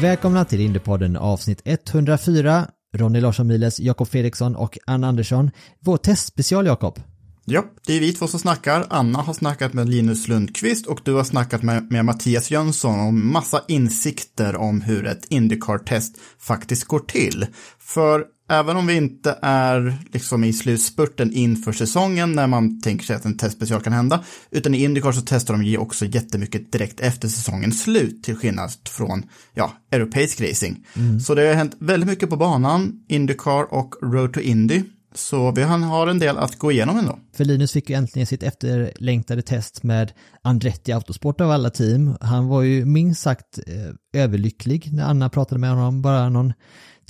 Välkomna till Indiepodden avsnitt 104. Ronny Larsson Miles, Jakob Fredriksson och Anna Andersson. Vår testspecial Jakob. Ja, det är vi två som snackar. Anna har snackat med Linus Lundqvist och du har snackat med, med Mattias Jönsson om massa insikter om hur ett Indycar-test faktiskt går till. För även om vi inte är liksom i slutspurten inför säsongen när man tänker sig att en testspecial kan hända, utan i Indycar så testar de ju också jättemycket direkt efter säsongens slut, till skillnad från, ja, europeisk racing. Så det har hänt väldigt mycket på banan, Indycar och Road to Indy. Så vi har en del att gå igenom ändå. För Linus fick ju äntligen sitt efterlängtade test med Andretti Autosport av alla team. Han var ju minst sagt eh, överlycklig när Anna pratade med honom bara någon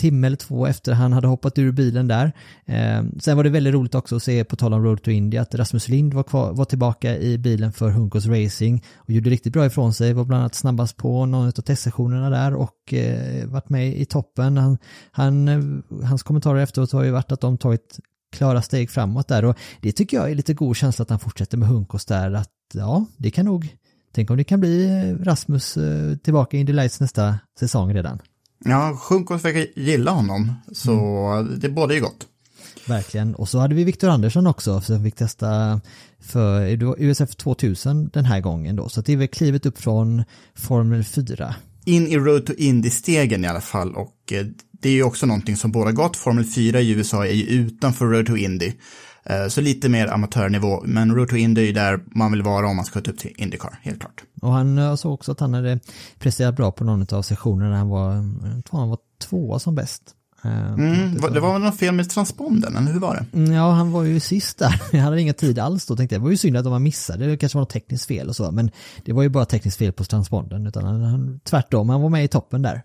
timme eller två efter han hade hoppat ur bilen där. Eh, sen var det väldigt roligt också att se, på tal om Road to India, att Rasmus Lind var, kvar, var tillbaka i bilen för Hunkos Racing och gjorde riktigt bra ifrån sig, var bland annat snabbast på någon av testsessionerna där och eh, varit med i toppen. Han, han, hans kommentarer efteråt har ju varit att de tagit klara steg framåt där och det tycker jag är lite god känsla att han fortsätter med Hunkos där att ja, det kan nog Tänk om det kan bli eh, Rasmus eh, tillbaka i Indy Lights nästa säsong redan. Ja, Sjunkos verkar gilla honom, så det båda ju gott. Verkligen. Och så hade vi Viktor Andersson också som fick testa för USF 2000 den här gången då. Så det är väl klivet upp från Formel 4. In i Road to Indy-stegen i alla fall och eh, det är ju också någonting som båda gott. Formel 4 i USA är ju utanför Road to Indy. Eh, Så lite mer amatörnivå, men Road to Indy är ju där man vill vara om man ska ta upp till Indycar, helt klart. Och han jag såg också att han hade presterat bra på någon av sessionerna. Han var, jag tror han var tvåa som bäst. Eh, Mm, det var väl något fel med transpondern, eller hur var det? Mm, Ja, han var ju sist där. Han hade inga tid alls då tänkte jag. Det var ju synd att de missade. Det kanske var något tekniskt fel och så. Men det var ju bara tekniskt fel på transpondern. Utan han, han, tvärtom, han var med i toppen där.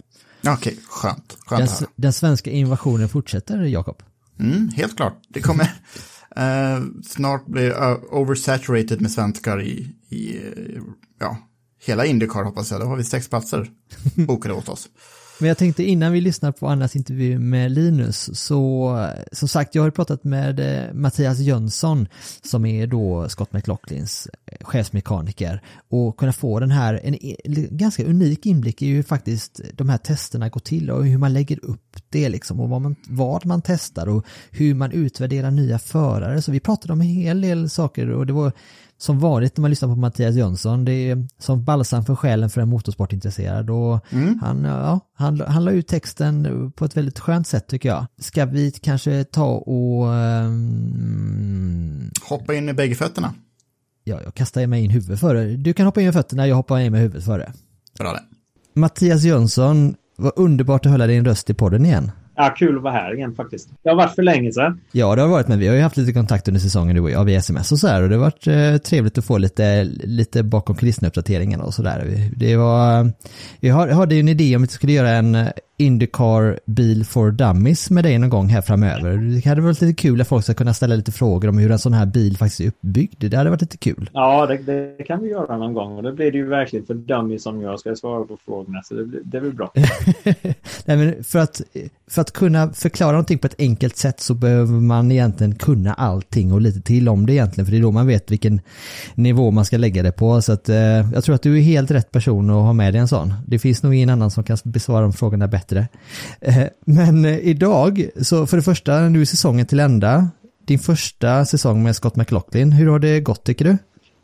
Okej, skönt. Skönt Den, den svenska invasionen fortsätter, Jakob. Mm, helt klart. Det kommer eh, snart bli uh, oversaturated med svenskar i, i eh, ja, hela Indycar hoppas jag. Då har vi sex platser bokade åt oss. Men jag tänkte innan vi lyssnar på Annas intervju med Linus så som sagt jag har pratat med eh, Mattias Jönsson som är då Scott McLaughlins eh, chefsmekaniker. Och kunna få den här en ganska unik inblick i hur faktiskt de här testerna går till och hur man lägger upp det liksom och vad man, vad man testar och hur man utvärderar nya förare. Så vi pratade om en hel del saker och det var som vanligt när man lyssnar på Mattias Jönsson, det är som balsam för själen för en motorsportintresserad och han, ja, han, han la ut texten på ett väldigt skönt sätt tycker jag. Ska vi kanske ta och, ehm, Hoppa in med bägge fötterna. ja, jag kastar mig in huvudet före. Du kan hoppa in med fötterna, jag hoppar in med huvudet före. Bra det. Mattias Jönsson, vad underbart att höra din röst i podden igen. Ja, kul att vara här igen faktiskt. Det har varit för länge sedan. Ja, det har varit, men vi har ju haft lite kontakt under säsongen du och jag via sms och så här och det har varit eh, trevligt att få lite, lite bakom kulisserna-uppdateringarna och så där. Det var, eh, vi har, hade ju en idé om att vi skulle göra en, Indycar bil for dummies med dig någon gång här framöver. Det hade varit lite kul att folk ska kunna ställa lite frågor om hur en sån här bil faktiskt är uppbyggd. Det hade varit lite kul. Ja, det, det kan vi göra någon gång och då blir det ju verkligen för dummies som jag ska svara på frågorna så det, det blir bra. Nej, men för, att, för att kunna förklara någonting på ett enkelt sätt så behöver man egentligen kunna allting och lite till om det egentligen. För det är då man vet vilken nivå man ska lägga det på. Så att, eh, jag tror att du är helt rätt person att ha med dig en sån. Det finns nog ingen annan som kan besvara de frågorna bättre bättre. Eh, men eh, idag, så för det första, nu är säsongen till ända. Din första säsong med Scott McLaughlin, hur har det gått tycker du?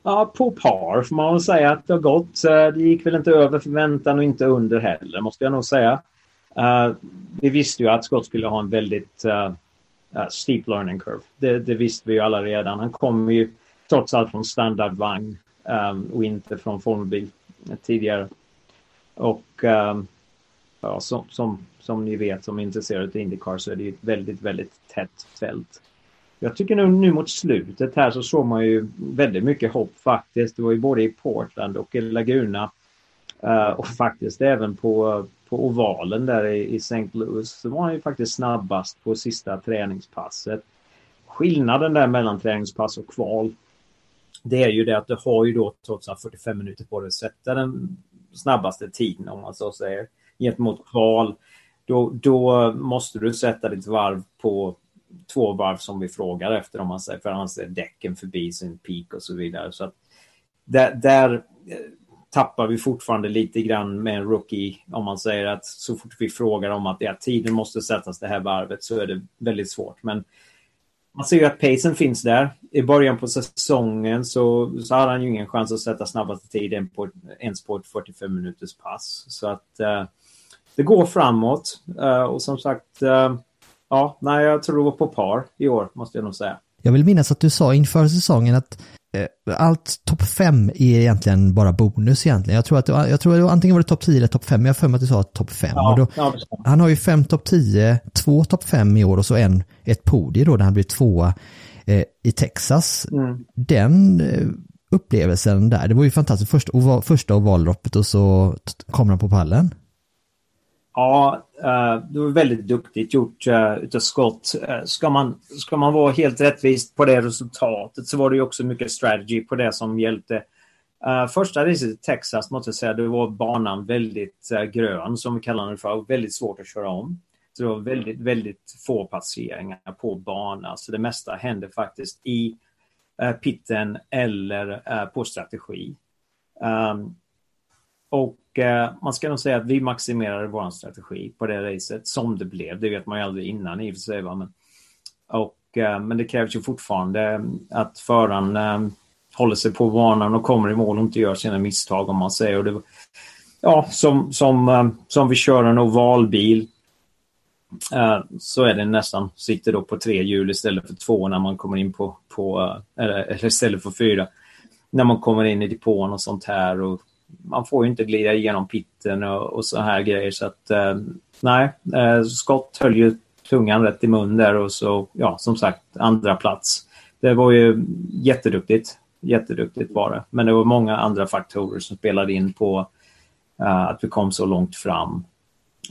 Ja, på par får man väl säga att det har gått. Eh, det gick väl inte över förväntan och inte under heller, måste jag nog säga. Vi visste ju att Scott skulle ha en väldigt steep learning curve. Det, det visste vi ju alla redan. Han kommer ju trots allt från standardvagn och inte från formbil tidigare. Och ja, som, som, som ni vet som är intresserade av Indycar så är det ju ett väldigt, väldigt tätt fält. Jag tycker nu, nu mot slutet här så såg man ju väldigt mycket hopp faktiskt. Det var ju både i Portland och i Laguna. eh, och faktiskt även på, på ovalen där i, i St. Louis. Så var han ju faktiskt snabbast på sista träningspasset. Skillnaden där mellan träningspass och kval. Det är ju det att du har ju då trots allt 45 minuter på dig att sätta den snabbaste tiden om man så säger. Gentemot kval. Då, då måste du sätta ditt varv på två varv som vi frågar efter om man säger för annars är däcken förbi sin peak och så vidare. Så att där, där eh, tappar vi fortfarande lite grann med en rookie om man säger att så fort vi frågar om att ja, tiden måste sättas det här varvet så är det väldigt svårt. Men man ser ju att pacen finns där. I början på säsongen så, så hade han ju ingen chans att sätta snabbaste tiden på, ens på ett 45 minuters pass. Så att eh, det går framåt. Eh, och som sagt, eh, ja, nej, jag tror det var på par i år, måste jag nog säga. Jag vill minnas att du sa inför säsongen att eh, allt topp 5 är egentligen bara bonus egentligen. Jag tror att jag tror att antingen var det topp 10 eller topp 5, men jag har för mig att du sa topp 5. Ja, då, ja, han har ju fem topp 10, två topp 5 i år och så en, ett podium då där han blir tvåa eh, i Texas. Mm. Den upplevelsen där, det var ju fantastiskt. Första, ova, första ovalloppet och så t- kom han på pallen. Ja, eh, det var väldigt duktigt gjort eh, utav Scott. Eh, ska, man, ska man vara helt rättvist på det resultatet så var det ju också mycket strategy på det som hjälpte. Första racet i Texas måste jag säga, det var banan väldigt grön som vi kallar den för, och väldigt svårt att köra om. Så det var väldigt, väldigt få passeringar på banan. Så det mesta hände faktiskt i pitten eller på strategi. Ehm, och Eh, man ska nog säga att vi maximerade vår strategi på det racet som det blev. Det vet man ju aldrig innan i och för sig. Men, och, eh, men det krävs ju fortfarande att föraren eh, håller sig på banan och kommer i mål och inte gör sina misstag om man säger. Och det, ja, som, som, som vi kör en ovalbil så är det nästan, sitter då på tre hjul istället för två när man kommer in på, på eller, eller istället för fyra. När man kommer in i depån och sånt här. Och, man får ju inte glida igenom pitten och, och så här grejer. Så att eh, nej, eh, Scott höll ju tungan rätt i mun där och så, ja, som sagt, andra plats. Det var ju jätteduktigt. Jätteduktigt var det. Men det var många andra faktorer som spelade in på eh, att vi kom så långt fram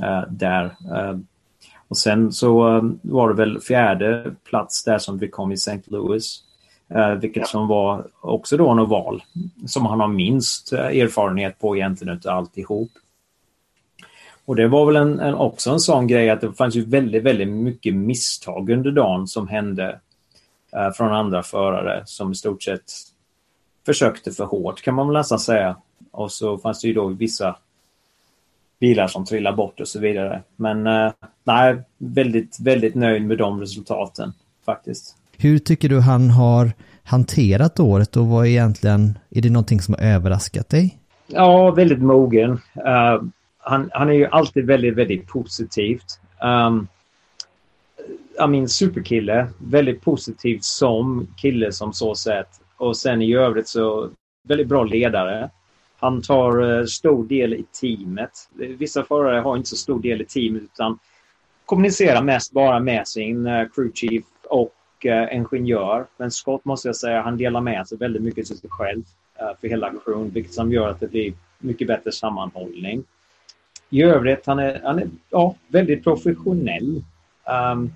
eh, där. Eh, och sen så eh, var det väl fjärde plats där som vi kom i St. Louis. Eh, vilket som var också då en oval som han har minst eh, erfarenhet på egentligen utav alltihop. Och det var väl en, en, också en sån grej att det fanns ju väldigt, väldigt mycket misstag under dagen som hände eh, från andra förare som i stort sett försökte för hårt kan man väl nästan säga. Och så fanns det ju då vissa bilar som trillade bort och så vidare. Men eh, nej, väldigt, väldigt nöjd med de resultaten faktiskt. Hur tycker du han har hanterat året och vad är egentligen, är det någonting som har överraskat dig? Ja, väldigt mogen. Uh, han, han är ju alltid väldigt, väldigt positivt. Ehm, um, jag min superkille, väldigt positiv som kille som så sett. Och sen i övrigt så väldigt bra ledare. Han tar uh, stor del i teamet. Vissa förare har inte så stor del i teamet utan kommunicerar mest bara med sin uh, crew chief och mycket ingenjör. Men Scott måste jag säga, han delar med sig väldigt mycket till sig själv eh, för hela crewen, vilket som gör att det blir mycket bättre sammanhållning. i övrigt, han är, han är ja, väldigt professionell. Um,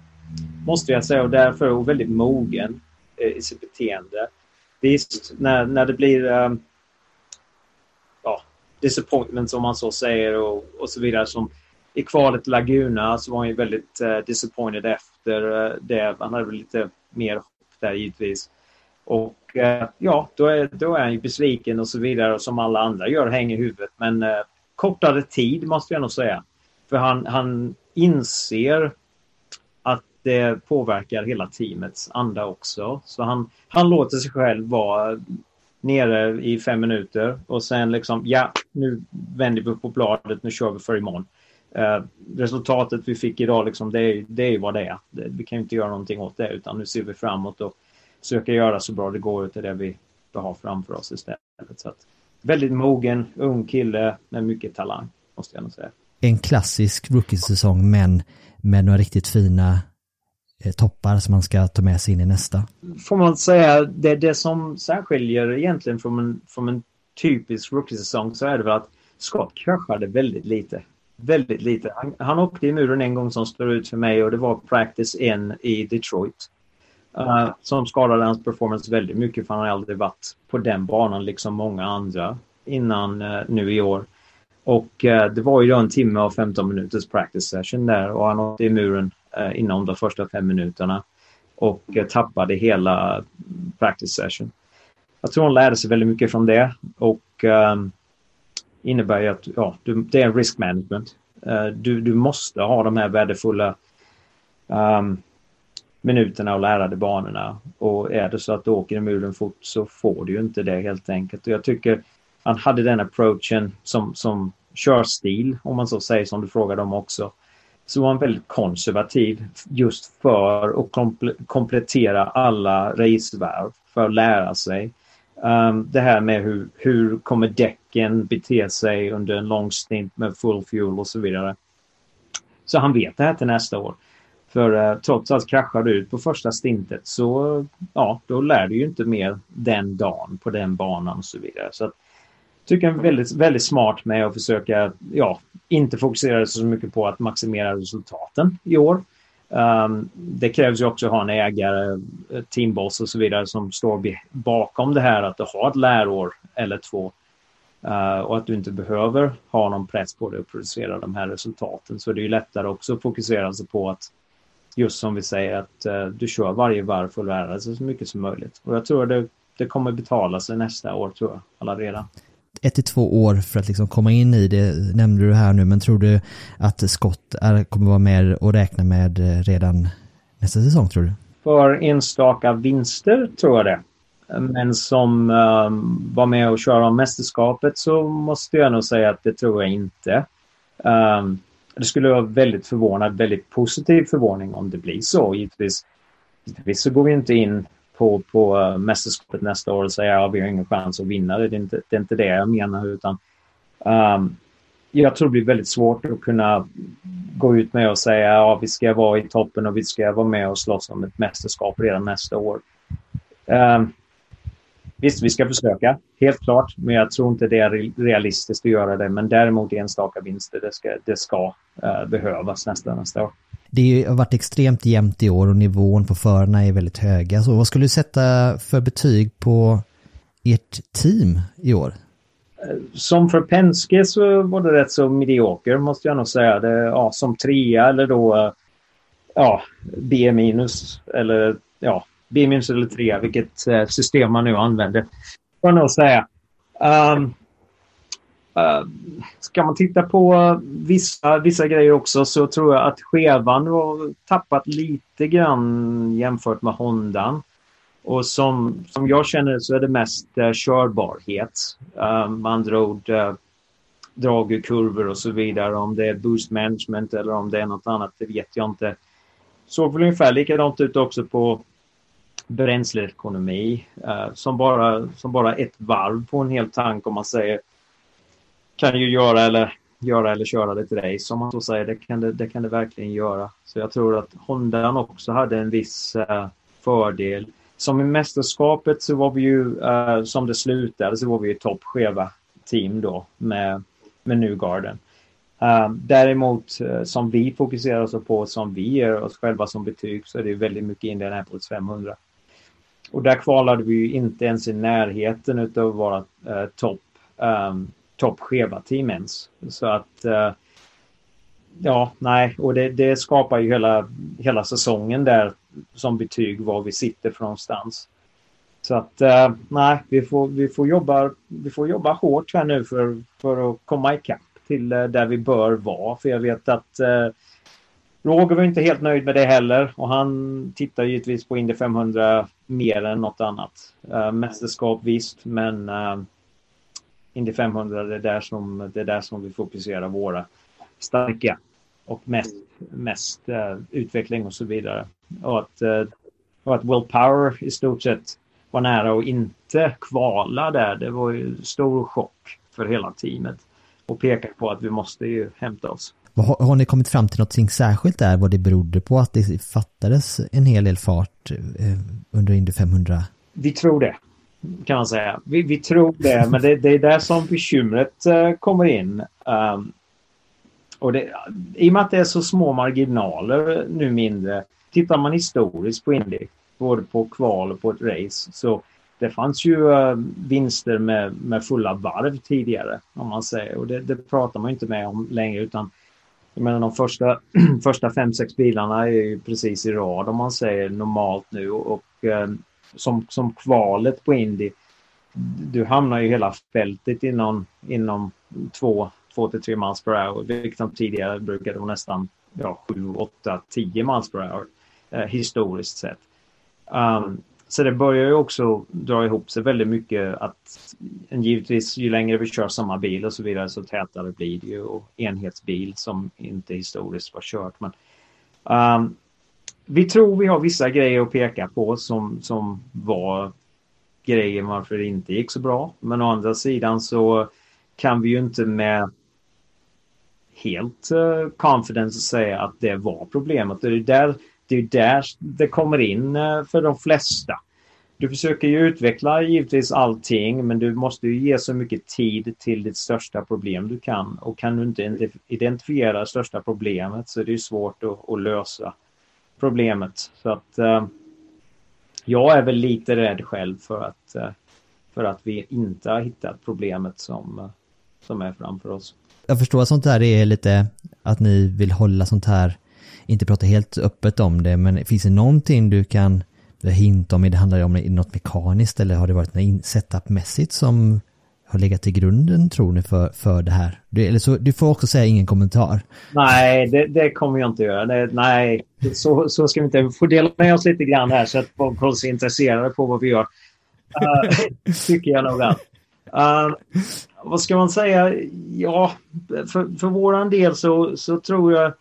måste jag säga och därför och väldigt mogen eh, i sitt beteende. Visst, när, när det blir um, ja, disappointment som man så säger och, och så vidare som i kvalet Laguna så var han ju väldigt uh, disappointed efter uh, det. Han hade väl lite mer hopp där givetvis. Och uh, ja, då är, då är han ju besviken och så vidare och som alla andra gör, hänger huvudet. Men uh, kortare tid måste jag nog säga. För han, han inser att det påverkar hela teamets anda också. Så han, han låter sig själv vara nere i fem minuter och sen liksom, ja, nu vänder vi på bladet, nu kör vi för imorgon. Uh, resultatet vi fick idag, liksom, det, är, det är vad det är. Vi kan inte göra någonting åt det, utan nu ser vi framåt och försöker göra så bra det går till det vi har framför oss istället. Så att, väldigt mogen, ung kille med mycket talang, måste jag nog säga. En klassisk rookie-säsong, men med några riktigt fina eh, toppar som man ska ta med sig in i nästa. Får man säga, det, det som särskiljer egentligen från en, från en typisk rookie-säsong så är det väl att Scott kraschade väldigt lite. Väldigt lite. Han, han åkte i muren en gång som står ut för mig och det var practice in i Detroit. Uh, som skadade hans performance väldigt mycket för han har aldrig varit på den banan liksom många andra innan uh, nu i år. Och uh, det var ju då en timme och 15 minuters practice session där och han åkte i muren inom de första fem minuterna och tappade hela practice session. Jag tror han lärde sig väldigt mycket från det och um, innebär ju att ja, du, det är risk management. Eh, du, du måste ha de här värdefulla um, minuterna och lära dig banorna. Och är det så att du åker i muren fort så får du ju inte det helt enkelt. Och jag tycker han hade den approachen som, som körstil, om man så säger, som du frågade om också. Så var han väldigt konservativ just för att komple komplettera alla racevarv för att lära sig. Um, det här med hur, hur kommer däcken bete sig under en lång stint med full fuel och så vidare. Så han vet det här till nästa år. För eh, trots att kraschar du ut på första stintet så ja, då lär du ju inte mer den dagen på den banan och så vidare. Så att, tycker jag är väldigt, väldigt smart med att försöka, ja, inte fokusera så mycket på att maximera resultaten i år. Um, det krävs ju också att ha en ägare, teamboss och så vidare som står bakom det här att du har ett lärår eller två. Uh, och att du inte behöver ha någon press på dig att producera de här resultaten. Så det är ju lättare också att fokusera sig på att just som vi säger att uh, du kör varje varv för att lära dig så mycket som möjligt. Och jag tror det, det kommer betala sig nästa år tror jag, alla redan. Ett till två år för att liksom komma in i det nämnde du här nu, men tror du att Scott är, kommer vara med och räkna med eh, redan nästa säsong tror du? För enstaka vinster tror jag det. Men som um, var med och köra om mästerskapet så måste jag nog säga att det tror jag inte. Um, det skulle vara väldigt förvånad, väldigt positiv förvåning om det blir så. Givetvis, givetvis så går vi inte in på, på eh, mästerskapet nästa år och säga att ja, vi har ingen chans att vinna det. Det är inte det, är inte det jag menar utan um, jag tror det blir väldigt svårt att kunna gå ut med och säga att ja, vi ska vara i toppen och vi ska vara med och slåss om ett mästerskap redan nästa år. Um, Visst, vi ska försöka, helt klart, men jag tror inte det är realistiskt att göra det. Men däremot enstaka vinster, det ska, det ska uh, behövas nästa, nästa år. Det har varit extremt jämnt i år och nivån på förarna är väldigt höga. Så vad skulle du sätta för betyg på ert team i år? Som för Penske så var det rätt så medioker måste jag nog säga. Det, ja, som trea eller då ja, B minus eller ja, B minus eller trea vilket eh, system man nu använder. Får jag nog säga. Um, Ehm, ska man titta på vissa, vissa grejer också så tror jag att Chevan har tappat lite grann jämfört med Hondan. Och som, som jag känner så är det mest uh, körbarhet. Uh, med andra ord uh, drag ur kurvor och så vidare. Om det är boost management eller om det är något annat, det vet jag inte. Såg väl ungefär likadant ut också på bränsleekonomi uh, som, bara, som bara ett varv på en hel tank om man säger kan ju göra eller, göra eller köra lite race, om som man så säger. Det kan det, det kan det verkligen göra. Så jag tror att Hondan också hade en viss eh, fördel. Som i mästerskapet så var vi ju, eh, som det slutade, så var vi ju toppskeva team då med, med Newgarden. Uh, däremot uh, som vi fokuserar oss på, som vi ger oss själva som betyg, så är det väldigt mycket Indianapolis 500. Och där kvalade vi ju inte ens i närheten av våra uh, topp um, toppskeva team ens. Så att eh, ja, nej, och det, det, skapar ju hela, hela säsongen där som betyg var vi sitter för någonstans. Så att eh, nej, vi får, vi, får jobba, vi får jobba hårt här nu för, för att komma ikapp till eh, där vi bör vara. För jag vet att Roger var inte helt nöjd med det heller och han tittar givetvis på Indy 500 mer än något annat. Uh, mästerskap visst, men uh, Indy 500 det är, där som, det är där som vi fokuserar våra starka och mest, mest uh, utveckling och så vidare. Och att, uh, och att Will Power i stort sett var nära att inte kvala där, det var ju stor chock för hela teamet och pekar på att vi måste ju hämta oss. Har, har ni kommit fram till något särskilt där vad det berodde på att det fattades en hel del fart eh, under Indy 500? Vi tror det, kan man säga. Vi, vi tror det, men det, det, är där som bekymret uh, kommer in. Um, och det, I och med att det är så små marginaler nu mindre, tittar man historiskt på Indy, både på kval och på ett race, så det fanns ju uh, vinster med, med fulla varv tidigare, om man säger. Och det, det pratar man inte med om längre, utan jag menar de första, första fem, sex bilarna är ju precis i rad, om man säger normalt nu. Och uh, som, som kvalet på Indy, du hamnar ju hela fältet inom, inom två, två till tre miles per hour, vilket tidigare brukade vara nästan ja, sju, åtta, tio miles per hour, eh, historiskt sett. Um, så det börjar ju också dra ihop sig väldigt mycket att givetvis ju längre vi kör samma bil och så vidare så tätare blir det ju och enhetsbil som inte historiskt var kört. Men, um, vi tror vi har vissa grejer att peka på som, som var grejer varför det inte gick så bra. Men å andra sidan så kan vi ju inte med helt uh, confidence säga att det var problemet. Det är där det är där det kommer in uh, för de flesta. Du försöker ju utveckla givetvis allting men du måste ju ge så mycket tid till ditt största problem du kan. Och kan du inte identifiera det största problemet så är det svårt att, att, lösa problemet. Så att eh, jag är väl lite rädd själv för att, eh, för att vi inte har hittat problemet som, eh, som är framför oss. Jag förstår att sånt här är lite att ni vill hålla sånt här, inte prata helt öppet om det, men finns det någonting du kan hinta om, det handlar om något mekaniskt eller har det varit något setupmässigt som har legat till grunden tror ni för, för det här? Du, eller så, du får också säga ingen kommentar. Nej, det, det kommer jag inte göra. Det, nej, så, så ska vi inte. Vi får dela med oss lite grann här så att folk håller sig intresserade på vad vi gör. Uh, tycker jag nog att. Uh, vad ska man säga? Ja, för, för våran del så, så tror jag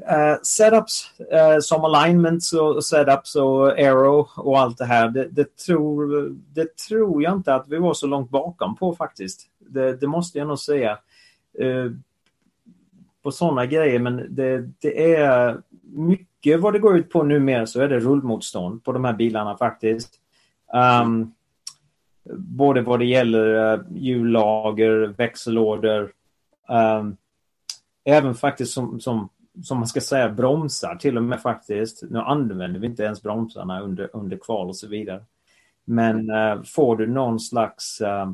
Uh, setups uh, som alignments och setups och aero och allt det här, det, det, tror, det tror jag inte att vi var så långt bakom på faktiskt. Det, det måste jag nog säga. Uh, på sådana grejer, men det, det, är mycket vad det går ut på numera så är det rullmotstånd på de här bilarna faktiskt. Um, både vad det gäller uh, hjullager, växellådor, um, även faktiskt som, som som man ska säga, bromsar till och med faktiskt. Nu använder vi inte ens bromsarna under, under kval och så vidare. Men eh, får du någon slags eh,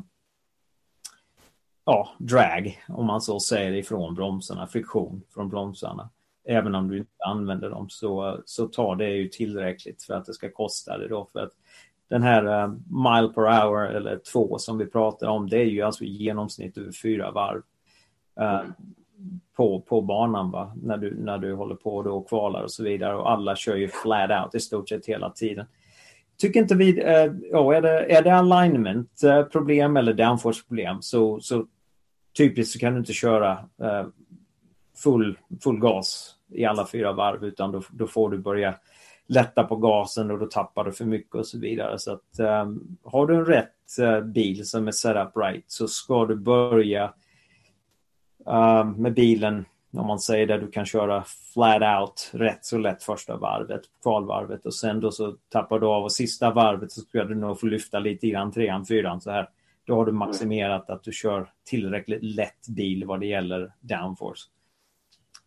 ja, drag, om man så säger, ifrån bromsarna, friktion från bromsarna, även om du inte använder dem, så, så tar det ju tillräckligt för att det ska kosta det då. För att den här eh, mile per hour eller två som vi pratar om, det är ju alltså i genomsnitt över fyra varv. Uh, på, på banan va? När, du, när du håller på då och kvalar och så vidare. Och alla kör ju flat out i stort sett hela tiden. Tycker inte vi, eh, oh, är, det, är det alignment eh, problem eller downforce problem så, så typiskt så kan du inte köra eh, full, full gas i alla fyra varv utan då, då får du börja lätta på gasen och då tappar du för mycket och så vidare. Så att um, har du en rätt uh, bil som är set up right så ska du börja med bilen, om man säger det, du kan köra flat out rätt så lätt första varvet, kvalvarvet och sen då så tappar du av och sista varvet så ska du nog få lyfta lite grann, trean, fyran så här då har du maximerat att du kör tillräckligt lätt bil vad det gäller downforce.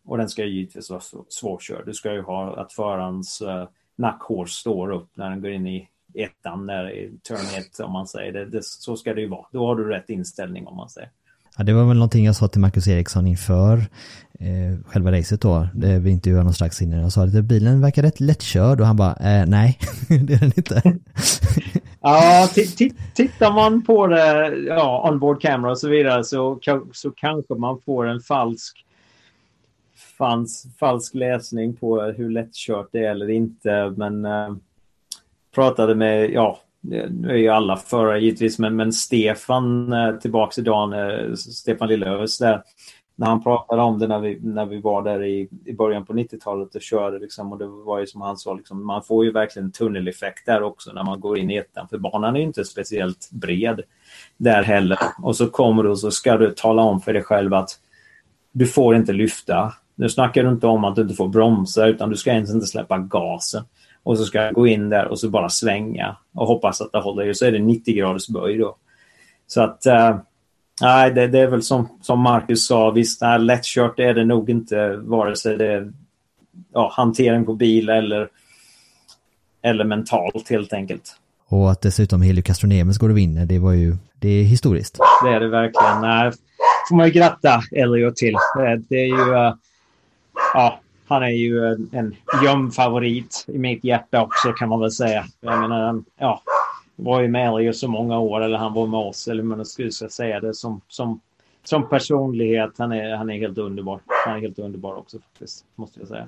Och den ska ju givetvis vara svårkörd. Du ska ju ha att förarens uh, nackhårs står upp när den går in i ettan, när i turn 1 om man säger det, det. Så ska det ju vara. Då har du rätt inställning om man säger. Ja, det var väl någonting jag sa till Marcus Eriksson inför eh, själva racet då. Det vi intervjuade någon strax innan. Jag sa att bilen verkar rätt lättkörd och han bara, eh, nej, det är den inte. ja, tittar man på det, ja, onboard camera och så vidare så, så kanske man får en falsk fanns falsk läsning på hur lättkört det är eller inte. Men eh, pratade med, ja, nu är ju alla förare givetvis, men, men Stefan eh, tillbaks idag, eh, Stefan Lillövers där, när han pratade om det när vi, när vi var där i, i början på 90-talet och körde liksom, och det var ju som han sa, liksom, man får ju verkligen tunneleffekt där också när man går in i ettan, för banan är ju inte speciellt bred där heller. Och så kommer du och så ska du tala om för dig själv att du får inte lyfta. Nu snackar du inte om att du inte får bromsa, utan du ska ens inte släppa gasen. Och så ska jag gå in där och så bara svänga och hoppas att det håller. Och så är det 90 graders böj då. Så att, uh, nej, det, det, är väl som, som Marcus sa, visst, nej, lättkört är det nog inte, vare sig det är ja, hantering på bil eller, eller mentalt helt enkelt. Och att dessutom Helio Castronemes går och vinner, det var ju, det är historiskt. Det är det verkligen. Nej, får man ju gratta Elio till. Det är ju, uh, ja, han är ju en, en gömd favorit i mitt hjärta också kan man väl säga. Jag menar, ja, var ju med i så många år, eller han var med oss, eller man skulle säga det som, som, som personlighet. Han är, han är helt underbar. Han är helt underbar också faktiskt, måste jag säga.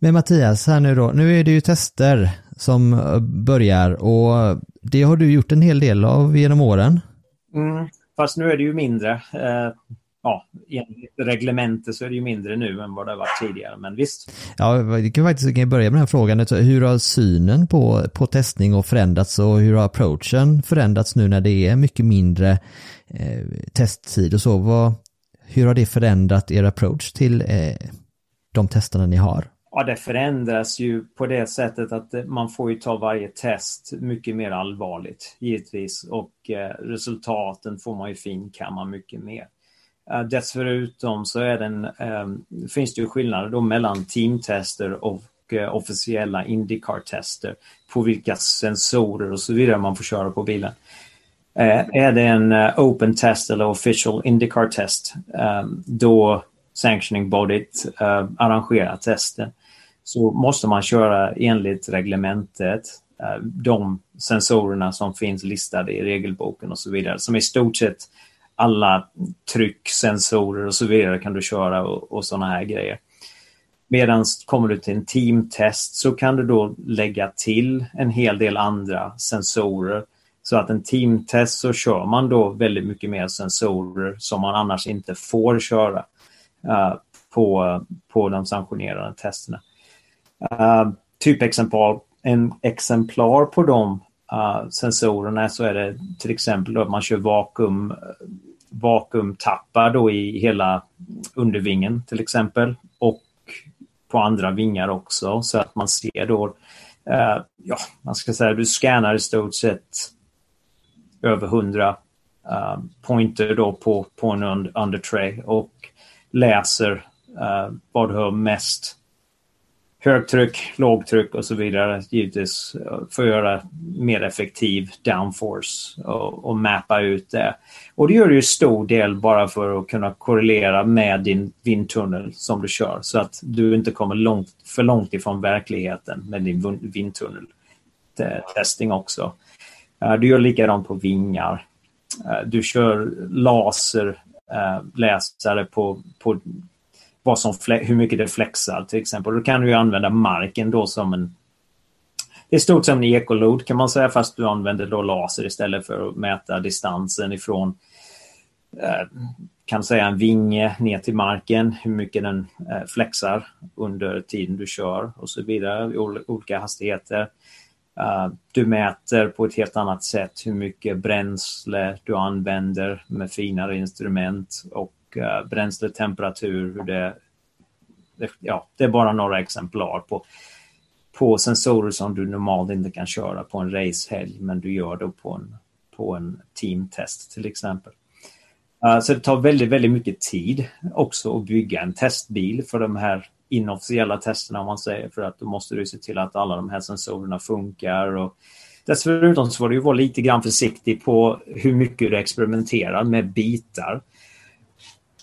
Men Mattias, här nu då, nu är det ju tester som eh, börjar och det har du gjort en hel del av genom åren. Mm, fast nu är det ju mindre. Eh, ja, enligt reglementet så är det ju mindre nu än vad det har varit tidigare, men visst. Ja, vi kan faktiskt börja med den här frågan. Hur har synen på, på testning och förändrats och hur har approachen förändrats nu när det är mycket mindre eh, testtid och så? Vad, hur har det förändrat er approach till eh, de testerna ni har? Ja, det förändras ju på det sättet att man får ju ta varje test mycket mer allvarligt, givetvis. Och eh, resultaten får man ju finkamma mycket mer. Eh, dessutom så är den, eh, finns det ju skillnader då mellan teamtester och eh, officiella Indycar-tester på vilka sensorer och så vidare man får köra på bilen. Eh, är det en eh, open test eller official Indycar test, ehm, då sanctioning bodyt eh, uh, arrangerar testen så måste man köra enligt reglementet uh, de sensorerna som finns listade i regelboken och så vidare. Som i stort sett alla trycksensorer och så vidare kan du köra och, och sådana här grejer. Medan kommer du till en teamtest så kan du då lägga till en hel del andra sensorer. Så att en teamtest så kör man då väldigt mycket mer sensorer som man annars inte får köra Eh, på, på de sanktionerade testerna. Uh, typexemplar en exemplar på de uh, sensorerna så är det till exempel att man kör vakuum, vakuumtappar då i hela undervingen till exempel och på andra vingar också så att man ser då, uh, ja, man ska säga du scannar i stort sett över 100 uh, pointer då på, på en undertray och läser uh, vad du har mest högtryck, lågtryck och så vidare. Givetvis eh, för att göra mer effektiv downforce och, och mappa ut det. Och det gör du ju stor del bara för att kunna korrelera med din vindtunnel som du kör så att du inte kommer långt, för långt ifrån verkligheten med din vindtunnel testing också. Eh, du gör likadant på vingar. Du kör laser. Eh, läsare på, på vad som, hur mycket det flexar till exempel. Då kan du använda marken då som en... Det är stort som en ekolod kan man säga fast du använder då laser istället för att mäta distansen ifrån eh, kan säga en vinge ner till marken, hur mycket den eh, flexar under tiden du kör och så vidare i olika hastigheter. Eh, du mäter på ett helt annat sätt hur mycket bränsle du använder med finare instrument och eh, bränsletemperatur, hur det, ja, det är bara några exemplar på, på sensorer som du normalt inte kan köra på en racehelg, men du gör det på en, på en teamtest till exempel. Eh, så det tar väldigt, väldigt mycket tid också att bygga en testbil för de här inofficiella testerna om man säger för att då måste du se till att alla de här sensorerna funkar och Dessutom så får du vara lite grann försiktig på hur mycket du experimenterar med bitar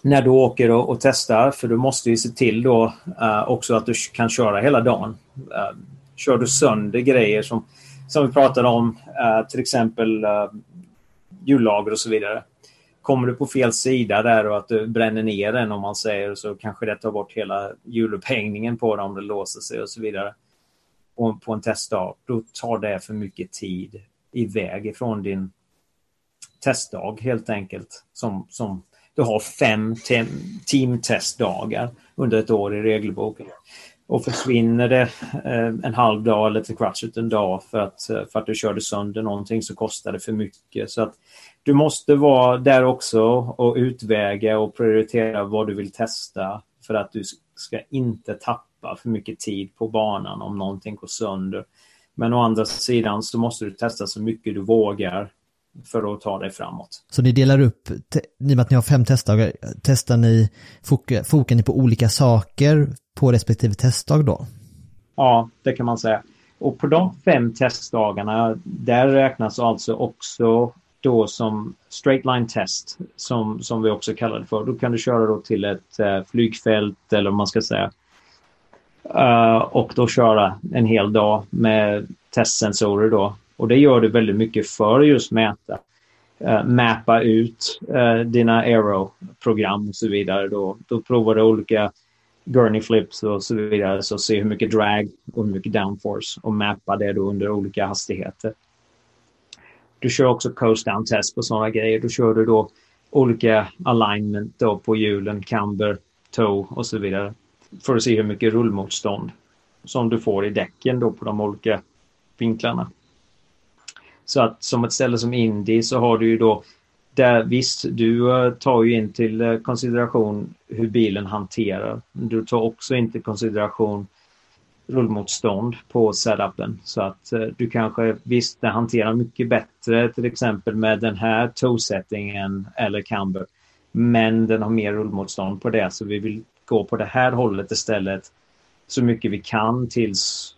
när du åker och, och testar för du måste ju se till då uh, också att du kan köra hela dagen. Uh, kör du sönder grejer som, som vi pratade om, uh, till exempel uh, hjullager och så vidare. Kommer du på fel sida där och att du bränner ner den om man säger så kanske det tar bort hela hjulupphängningen på den om det låser sig och så vidare. Och på en testdag, då tar det för mycket tid iväg ifrån din testdag helt enkelt som, som du har fem teamtestdagar under ett år i regelboken. Och försvinner det eh, en halv dag eller till kvarts en dag för att, för att du körde sönder någonting så kostar det för mycket. Så att du måste vara där också och utväga och prioritera vad du vill testa för att du ska inte tappa för mycket tid på banan om någonting går sönder. Men å andra sidan så måste du testa så mycket du vågar för att ta dig framåt. Så ni delar upp, i och med att ni har fem testdagar, testar ni, fokar ni på olika saker på respektive testdag då? Ja, det kan man säga. Och på de fem testdagarna, där räknas alltså också då som straight line test, som, som vi också kallar det för. Då kan du köra då till ett uh, flygfält eller vad man ska säga. Uh, och då köra en hel dag med testsensorer då och det gör du väldigt mycket för att just mäta. Uh, mappa ut uh, dina aero-program och så vidare. Då, då provar du olika gurney flips och så vidare. Så se hur mycket drag och hur mycket downforce och mappa det då under olika hastigheter. Du kör också coast down test på sådana grejer. Då kör du då olika alignment då på hjulen, camber, toe och så vidare. För att se hur mycket rullmotstånd som du får i däcken då på de olika vinklarna. Så att som ett ställe som Indy så har du ju då där visst, du eh, tar ju in till eh, konsideration hur bilen hanterar. Du tar också in till konsideration rullmotstånd på setupen. Så att eh, du kanske visst, det hanterar mycket bättre till exempel med den här toe-settingen eller camber. Men den har mer rullmotstånd på det så vi vill gå på det här hållet istället så mycket vi kan tills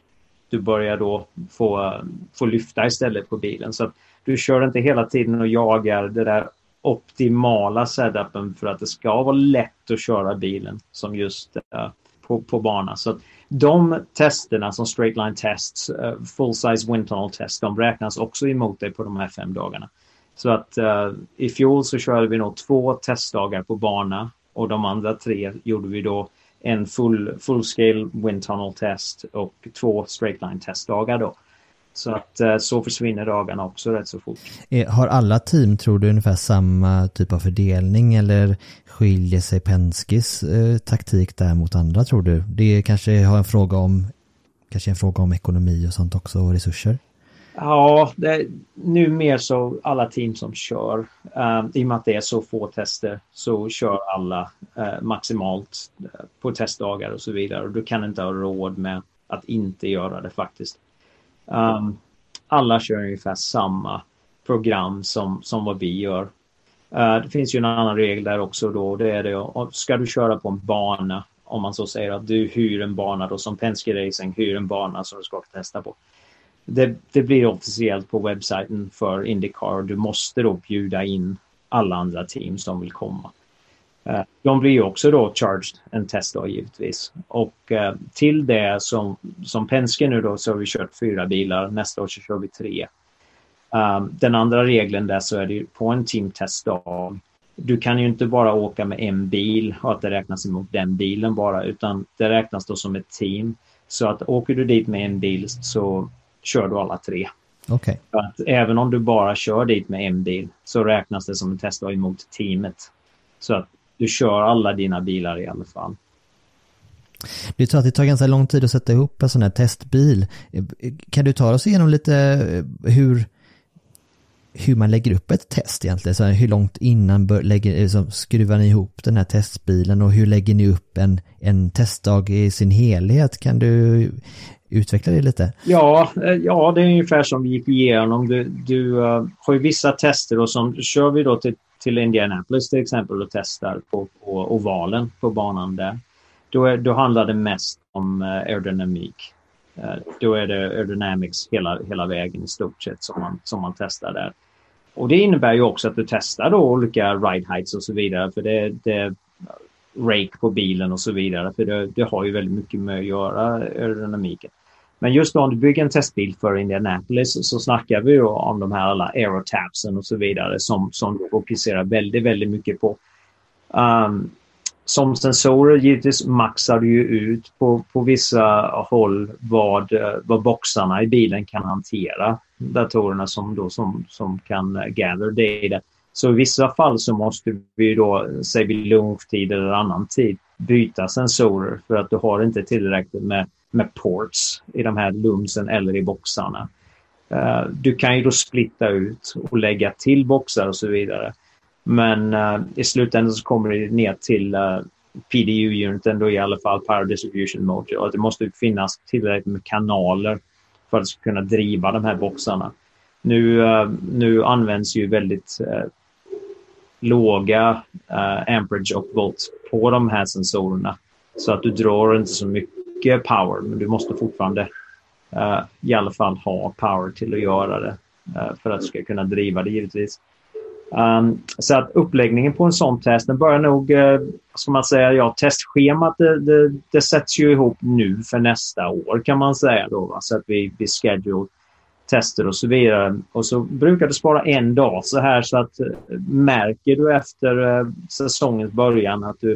du börjar då få, få lyfta istället på bilen. Så att du kör inte hela tiden och jagar det där optimala setupen för att det ska vara lätt att köra bilen som just eh, på, på bana. Så att de testerna som straight line tests, uh, full size wind tunnel test, de räknas också emot dig på de här fem dagarna. Så att uh, i fjol så körde vi nog två testdagar på bana och de andra tre gjorde vi då en full, full scale wind tunnel test och två straight line testdagar då. Så att eh, så försvinner dagarna också rätt så fort. Eh, har alla team, tror du, ungefär samma typ av fördelning eller skiljer sig Penskes eh, taktik där mot andra, tror du? Det kanske har en fråga om, kanske en fråga om ekonomi och sånt också och resurser? Ja, det, nu mer så alla team som kör, um, i och med att det är så få tester, så kör alla uh, maximalt uh, på testdagar och så vidare. Och du kan inte ha råd med att inte göra det faktiskt. Um, alla kör ungefär samma program som, som vad vi gör. Uh, det finns ju en annan regel där också då. Det är det, ska du köra på en bana om man så säger, att du hyr en bana då som Penske Racing hyr en bana som du ska testa på. Det, det blir officiellt på webbsajten för Indycar. Du måste då bjuda in alla andra team som vill komma. Eh, de blir ju också då charged en testdag givetvis. Och eh, till det som, som Penske nu då så har vi kört fyra bilar, nästa år så kör vi tre. Um, den andra regeln där så är det på en teamtestdag. Du kan ju inte bara åka med en bil och att det räknas emot den bilen bara utan det räknas då som ett team. Så att åker du dit med en bil så kör du alla tre. Att även om du bara kör dit med en bil så räknas det som en testdag emot teamet. Så att du kör alla dina bilar i alla fall. Du tror att det tar ganska lång tid att sätta ihop en sån här testbil. Kan du ta oss igenom lite eh, hur, hur man lägger upp ett test egentligen? Så här, hur långt innan bör, lägger, liksom, skruvar ni ihop den här testbilen och hur lägger ni upp en, en testdag i sin helhet? Kan du utveckla det lite? Ja, eh, ja det är ungefär som vi gick igenom. Du, du uh, har ju vissa tester och som kör vi då till, till Indianapolis till exempel och testar på, på ovalen på banan där. Då, är, då handlar det mest om uh, aerodynamik. Uh, då är det aerodynamics hela, hela vägen i stort sett som man, som man testar där. Och det innebär ju också att du testar då olika ride heights och så vidare för det, det rake på bilen och så vidare. För det, det har ju väldigt mycket med att göra aerodynamiken. Men just då om du bygger en testbil för Indianapolis så snackar vi om de här alla aerotapsen och så vidare som, som du fokuserar väldigt, väldigt mycket på. Um, som sensorer givetvis maxar du ju ut på, på vissa håll vad, vad boxarna i bilen kan hantera. Datorerna som, då, som, som kan gather data. Så i vissa fall så måste vi då, säg vid lunchtid eller annan tid, byta sensorer för att du har inte tillräckligt med, med ports i de här lumsen eller i boxarna. Uh, du kan ju då splitta ut och lägga till boxar och så vidare. Men uh, i slutändan så kommer det ner till eh, uh, PDU-uniten då i alla fall Power Distribution Mode. Och det måste finnas tillräckligt med kanaler för att kunna driva de här boxarna. Nu, nu används ju väldigt låga uh, amperage och volt på de här sensorerna. Så att du drar inte så mycket power, men du måste fortfarande uh, i alla fall ha power till att göra det uh, för att du ska kunna driva det givetvis. Um, så att uppläggningen på en sån test, den börjar nog, uh, som man säga, ja, testschemat det, det, det, sätts ju ihop nu för nästa år kan man säga då. Va? Så att vi, vi schedule tester och så vidare. Och så brukar du spara en dag så här så att eh, märker du efter eh, säsongens början att du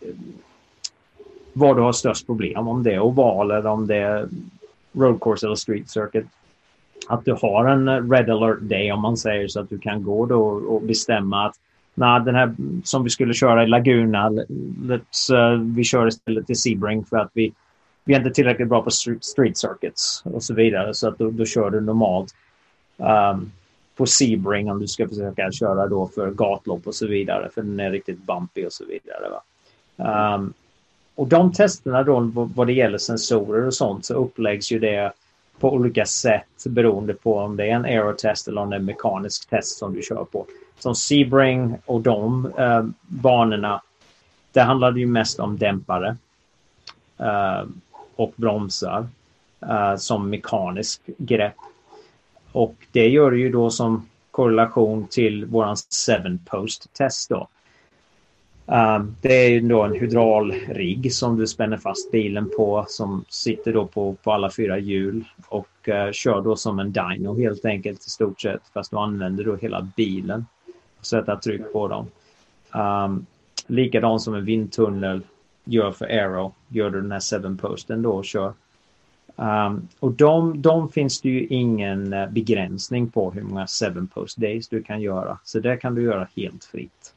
eh, var du har störst problem, om det är oval eller om det är road course eller street circuit. Att du har en red alert day om man säger så att du kan gå då och bestämma att nej, den här som vi skulle köra i Laguna, let's, uh, vi kör istället till Sebring för att vi vi är inte tillräckligt bra på street circuits och så vidare. Så att då, då kör du normalt um, på Sebring om du ska försöka köra då för gatlopp och så vidare. För den är riktigt bumpy och så vidare. Um, och de testerna då vad det gäller sensorer och sånt så uppläggs ju det på olika sätt beroende på om det är en aerotest eller om det är en mekanisk test som du kör på. Som Sebring och de uh, banorna, det handlade ju mest om dämpare. Uh, och bromsar eh, som mekanisk grepp. Och det gör det ju då som korrelation till våran 7 post test då. Eh, det är ju då en hydraulrigg som du spänner fast bilen på som sitter då på, på alla fyra hjul och uh, kör då som en dyno helt enkelt i stort sett fast du använder då hela bilen. och Sätta tryck på dem. Eh, um, likadant som en vindtunnel gör för Aero, gör du den här seven posten då och kör. Um, och de, de finns det ju ingen uh, begränsning på hur många seven post days du kan göra. Så det kan du göra helt fritt.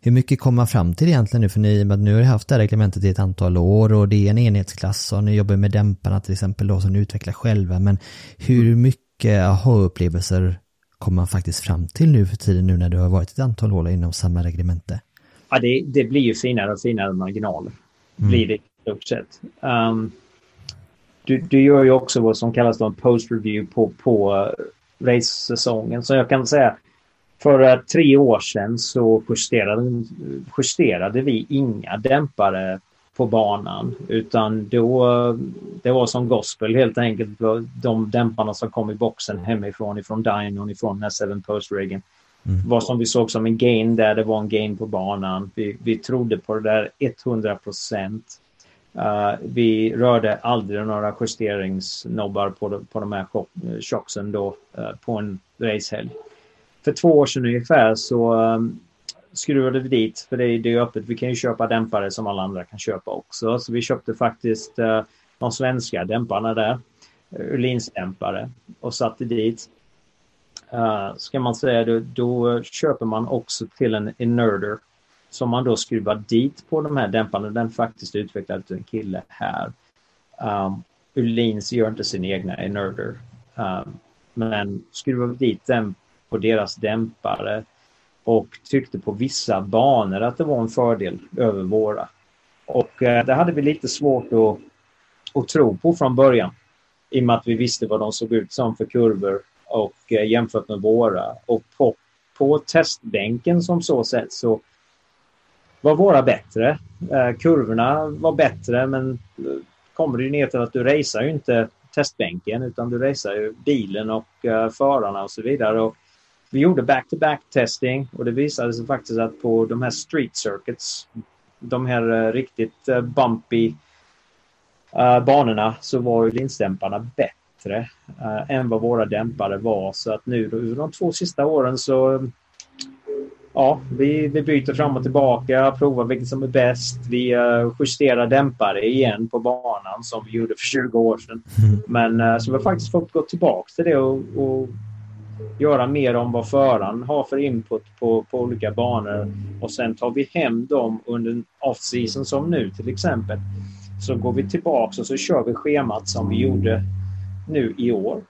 Hur mycket kommer man fram till egentligen nu? För ni, nu har ni haft det här reglementet i ett antal år och det är en enhetsklass och ni jobbar med dämparna till exempel då som ni utvecklar själva. Men hur mycket aha-upplevelser kommer man faktiskt fram till nu för tiden nu när du har varit ett antal år inom samma reglemente? Ja, det, det blir ju finare och finare marginaler mm. Mm. blir det i stort sett. Um, du, du gör ju också vad som kallas en post-review på, på uh, race-säsongen. Så jag kan säga för uh, tre år sedan så justerade, justerade vi inga dämpare på banan. Utan då, eh, det var som gospel helt enkelt. De dämparna som kom i boxen hemifrån, ifrån dynon, ifrån den här seven post-riggen. Mm. Vad som vi såg som en gain där, det var en gain på banan. Vi, vi trodde på det där 100 procent. Uh, vi rörde aldrig några justeringsnobbar på, de, på de här chocksen eh, då uh, på en racehelg. För två år sedan ungefär så um, skruvade vi dit, för det är, det är öppet, vi kan ju köpa dämpare som alla andra kan köpa också. Så vi köpte faktiskt uh, de svenska dämparna där, Öhlins-dämpare och satte dit. Uh, ska man säga det, då köper man också till en innerter som man då skruvar dit på de här dämparna. Den faktiskt utvecklad av en kille här. Um, Ulins gör inte sin egna innerter. Um, men skruvar dit den på deras dämpare och tyckte på vissa banor att det var en fördel över våra. Och eh, det hade vi lite svårt att, att tro på från början. I och med att vi visste vad de såg ut som för kurvor och eh, jämfört med våra. Och på, på testbänken som så sett så var våra bättre. Eh, kurvorna var bättre men eh, kommer det ner till att du racear ju inte testbänken utan du racear ju bilen och eh, förarna och så vidare. Och vi gjorde back-to-back testing och det visade sig faktiskt att på de här street circuits, de här eh, riktigt bumpy banorna så var ju linsdämparna bättre än vad våra dämpare var. Så att nu då, de två sista åren så ja, vi, vi byter fram och tillbaka, provar vilket som är bäst. Vi uh, justerar dämpare igen på banan som vi gjorde för 20 år sedan. Mm. Men uh, så vi har faktiskt fått gå tillbaka till det och, och göra mer om vad föraren har för input på, på olika banor. Och sen tar vi hem dem under off-season som nu till exempel. Så går vi tillbaka och så kör vi schemat som vi gjorde nu i år.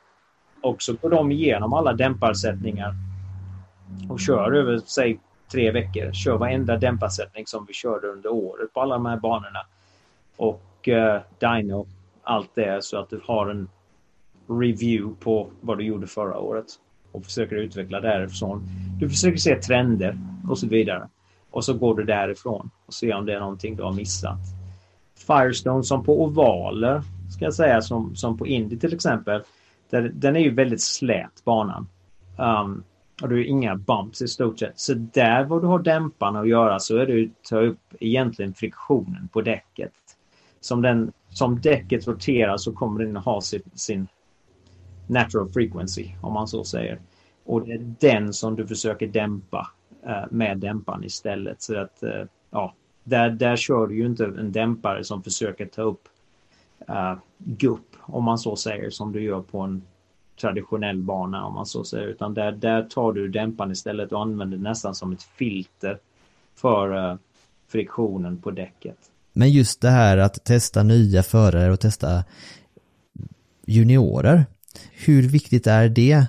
Och så går de igenom alla dämparsättningar och kör över, säg tre veckor. Kör varenda dämparsättning som vi körde under året på alla de här banorna. Och eh, dyno, allt det så att du har en review på vad du gjorde förra året och försöker utveckla därifrån. Du försöker se trender och så vidare. Och så går du därifrån och ser om det är någonting du har missat. Firestone som på ovaler, ska jag säga, som, som på Indy till exempel. Där, den är ju väldigt slät banan. Um, och du har inga bumps i stort sett. Så där vad du har dämparna att göra så är det att ta upp egentligen friktionen på däcket. Som, den, som däcket roterar så kommer den ha sin, sin natural frequency om man så säger. Och det är den som du försöker dämpa eh, med dämparen istället. Så att eh, ja, där, där kör du ju inte en dämpare som försöker ta upp uh, gupp om man så säger som du gör på en traditionell bana om man så säger. Utan där, där tar du dämparen istället och använder nästan som ett filter för uh, friktionen på däcket. Men just det här att testa nya förare och testa juniorer. Hur viktigt är det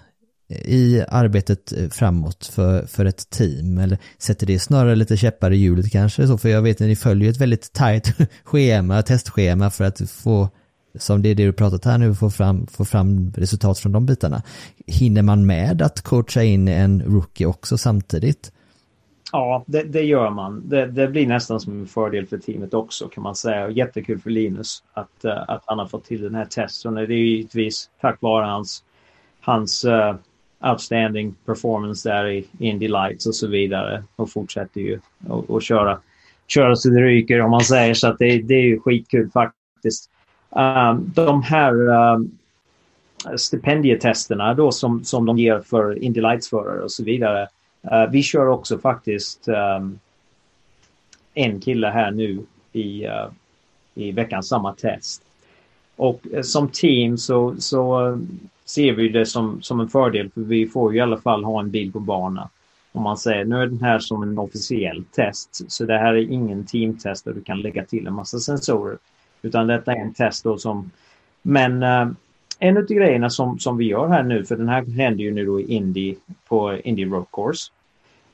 i arbetet eh, framåt för, för ett team? Eller sätter det snarare lite käppar i hjulet kanske? Så, för jag vet att ni följer ett väldigt tajt schema, testschema för att få som det är det du pratat här nu, få fram, få fram resultat från de bitarna. Hinner man med att coacha in en rookie också samtidigt? Ja, det, det gör man. Det, det, blir nästan som en fördel för teamet också kan man säga. Och jättekul för Linus att, eh, att han har fått till den här testen. Det är givetvis tack vare hans, hans eh, outstanding performance där i Indy Lights och så vidare. Och fortsätter ju att köra, köra så det ryker om man säger. Så att det, det är ju skitkul faktiskt. Um, de här um, stipendietesterna då som, som de ger för Indy Lights-förare och så vidare. Uh, vi kör också faktiskt um, en kille här nu i, uh, i veckan samma test. Och uh, som team så, så ser vi det som, som en fördel för vi får ju i alla fall ha en bil på bana. Om man säger nu är den här som en officiell test så det här är ingen teamtest där du kan lägga till en massa sensorer. Utan detta är en test då som... Men uh, en av grejerna som, som vi gör här nu, för den här händer ju nu då i Indy på Indy Road Course.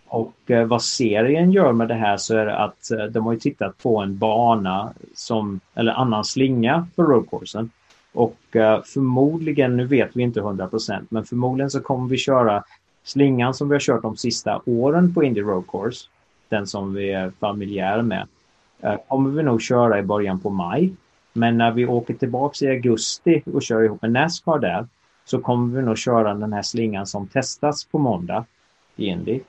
Och uh, vad serien gör med det här så är det att uh, de har ju tittat på en bana som, eller annan slinga för roadcoursen. Och eh, förmodligen, nu vet vi inte 100% men förmodligen så kommer vi köra slingan som vi har kört de sista åren på Indy Road Course. Den som vi är familjära med. Eh, kommer vi nog köra i början på maj. Men när vi åker tillbaks i augusti och kör ihop med Nascar där så kommer vi nog köra den här slingan som testas på måndag i Indy.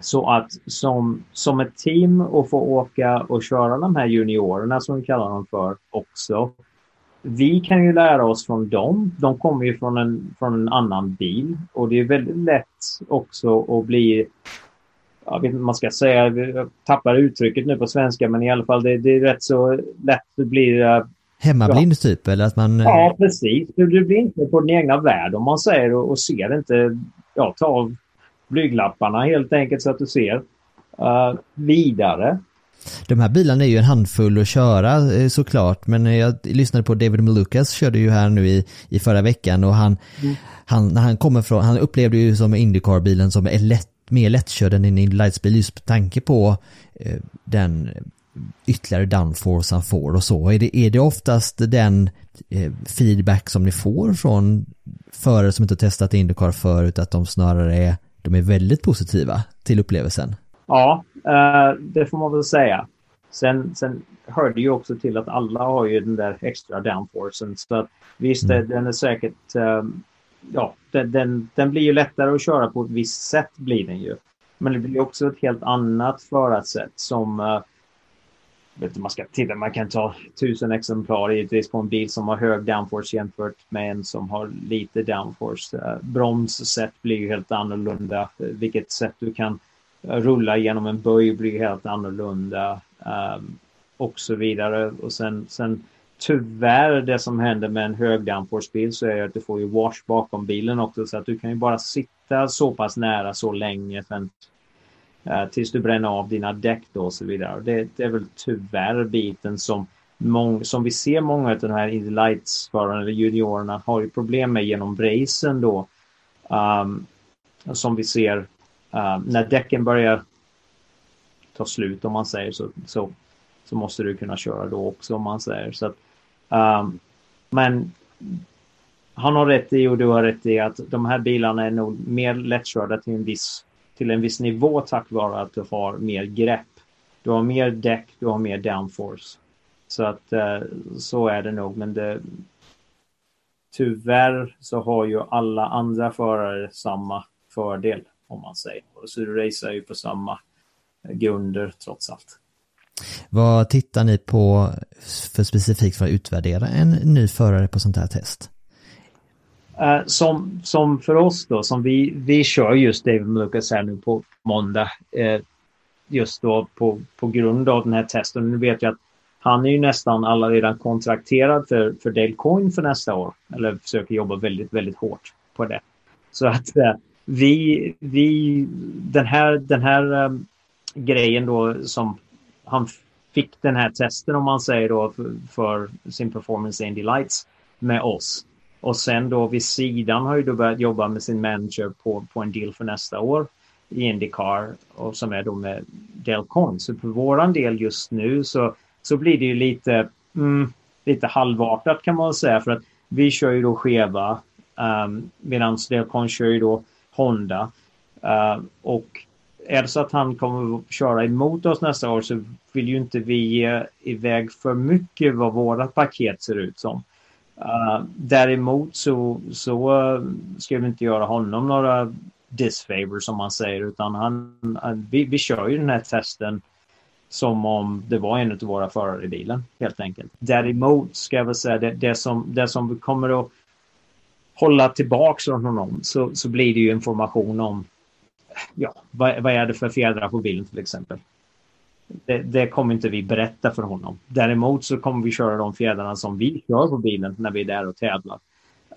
Så att som, som ett team och få åka och köra de här juniorerna som vi kallar dem för också. Vi kan ju lära oss från dem. De kommer ju från en, från en annan bil och det är väldigt lätt också att bli jag vet inte man ska säga, jag tappar uttrycket nu på svenska, men i alla fall det, det är rätt så lätt att bli... Uh, Hemmablind ja. typ, eller att man... Ja, precis. Du, du blir inte på din egna värld om man säger och, och ser inte, ja, ta av blyglapparna helt enkelt så att du ser uh, vidare. De här bilarna är ju en handfull att köra eh, såklart, men jag lyssnade på David Malukas, körde ju här nu i, i förra veckan och han, mm. han, när han kommer från, han upplevde ju som Indycar-bilen som är lätt, mer lättkörd än en Indy Lights-bil just med tanke på eh, den ytterligare downforce han får och så. Är det, är det oftast den eh, feedback som ni får från förare som inte testat Indycar förut, att de snarare är de är väldigt positiva till upplevelsen. Ja, det får man väl säga. Sen, sen hör det ju också till att alla har ju den där extra downforcen. Så att, visst, mm. den är säkert... Um, ja, den, den, den, blir ju lättare att köra på ett visst sätt blir den ju. Men det blir också ett helt annat förarsätt som uh, vet inte, man ska titta, man kan ta tusen exemplar givetvis på en bil som har hög downforce jämfört med en som har lite downforce. Uh, bromssätt blir ju helt annorlunda. Vilket sätt du kan rulla genom en böj blir helt annorlunda. Um, och så vidare. Och sen, sen tyvärr det som händer med en hög downforce-bil så är att du får ju wash bakom bilen också så att du kan ju bara sitta så pass nära så länge. Sen uh, tills du bränner av dina däck då och så vidare. Det, det är väl tyvärr biten som, mång, som vi ser många av de här Indy Lights-förarna eller juniorerna har ju problem med genom racen då. Um, som vi ser Uh, när däcken börjar ta slut om man säger så, så, så måste du kunna köra då också om man säger så att, um, men han har rätt i och du har rätt i att de här bilarna är nog mer lättkörda till en viss till en viss nivå tack vare att du har mer grepp. Du har mer däck, du har mer downforce. Så att uh, så är det nog, men det, tyvärr så har ju alla andra förare samma fördel om man säger. Så du racear ju på samma grunder trots allt. Vad tittar ni på för specifikt för att utvärdera en ny förare på sånt här test? Uh, som, som för oss då, som vi, vi kör just David Lucas här nu på måndag. Uh, just då på, på grund av den här testen. Nu vet jag att han är ju nästan alla redan kontrakterad för, för Dale Coin för nästa år. Eller försöker jobba väldigt, väldigt hårt på det. Så att uh, vi, vi, den här, den här um, grejen då som han fick den här testen om man säger då för, för sin performance Indy Lights med oss. Och sen då vid sidan har ju då börjat jobba med sin manager på, på en deal för nästa år i Indycar och som är då med Delcon. Så för våran del just nu så, så blir det ju lite, mm, lite halvartat kan man säga för att vi kör ju då Cheva um, ehm, medan Delcon kör ju då Honda. Uh, och är det så att han kommer att köra emot oss nästa år så vill ju inte vi ge iväg för mycket vad våra paket ser ut som. Uh, däremot så, så uh, ska vi inte göra honom några disfavor som man säger utan han, uh, vi, vi kör ju den här testen som om det var en av våra förare i bilen helt enkelt. Däremot ska jag väl säga det, det, som, det som vi kommer att hålla tillbaks från honom så, så blir det ju information om ja, vad, vad är det för fjädrar på bilen till exempel det, det, kommer inte vi berätta för honom. Däremot så kommer vi köra de fjädrarna som vi kör på bilen när vi är där och tävlar.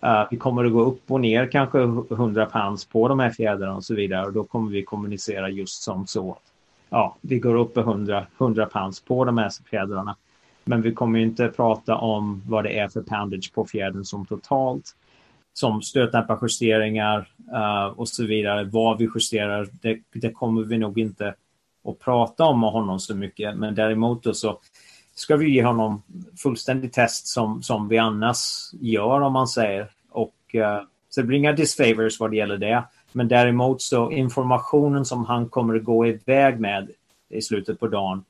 Uh, vi kommer att gå upp och ner kanske 100 pounds på de här fjädrarna och så vidare och då kommer vi kommunicera just som så. Ja, vi går upp 100, 100 pounds på de här fjädrarna. Men vi kommer inte prata om vad det är för poundage på fjädern som totalt. Som stötdämparjusteringar uh, eh, och så vidare. Vad vi justerar, det, det kommer vi nog inte att prata om med honom så mycket. Men däremot så ska vi ge honom fullständig test som, som vi annars gör om man säger. Och, uh, så det blir inga disfavors vad det gäller det. Men däremot så informationen som han kommer att gå iväg med i slutet på dagen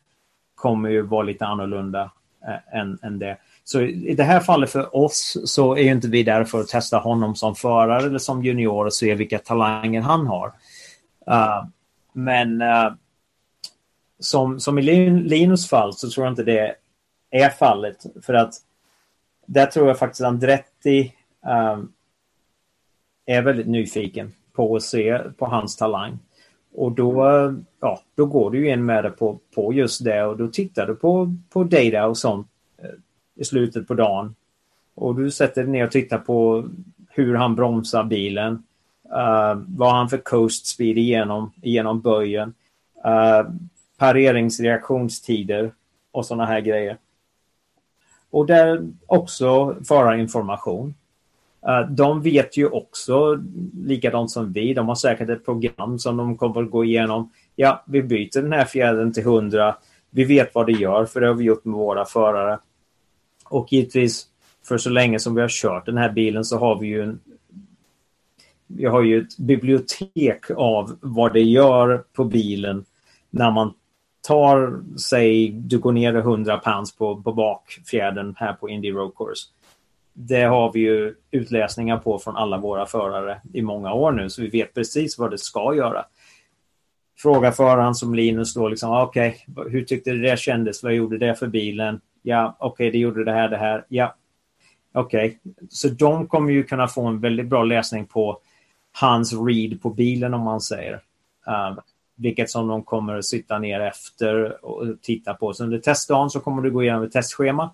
kommer ju vara lite annorlunda eh, än, än det. Så i det här fallet för oss så är ju inte vi där för att testa honom som förare eller som junior och se vilka talanger han har. Uh, men uh, som, som i Linus fall så tror jag inte det är fallet. För att där tror jag faktiskt Andretti um, är väldigt nyfiken på att se på hans talang. Och då, uh, ja, då går du in med det på, på just det och då tittar du på, på data och sånt i slutet på dagen. Och du sätter dig ner och tittar på hur han bromsar bilen. Uh, vad har han för coast speed igenom, igenom böjen. Uh, pareringsreaktionstider och sådana här grejer. Och där också förarinformation. Uh, eh, de vet ju också likadant som vi. De har säkert ett program som de kommer att gå igenom. Ja, vi byter den här fjädern till 100. Vi vet vad det gör, för det har vi gjort med våra förare. Och givetvis, för så länge som vi har kört den här bilen så har vi ju en vi har ju ett bibliotek av vad det gör på bilen när man tar, säg, du går ner 100 pounds på, på bakfjädern här på Indy Road Course. Det har vi ju utläsningar på från alla våra förare i många år nu, så vi vet precis vad det ska göra. Fråga föraren som Linus då, liksom, ah, okej, okay, hur tyckte du det kändes? Vad gjorde det för bilen? Ja, okej, okay, det gjorde det här, det här. Ja, okej. Okay. Så de kommer ju kunna få en väldigt bra läsning på hans read på bilen om man säger. Um, vilket som de kommer att sitta ner efter och titta på. Så under testdagen så kommer du gå igenom ett testschema,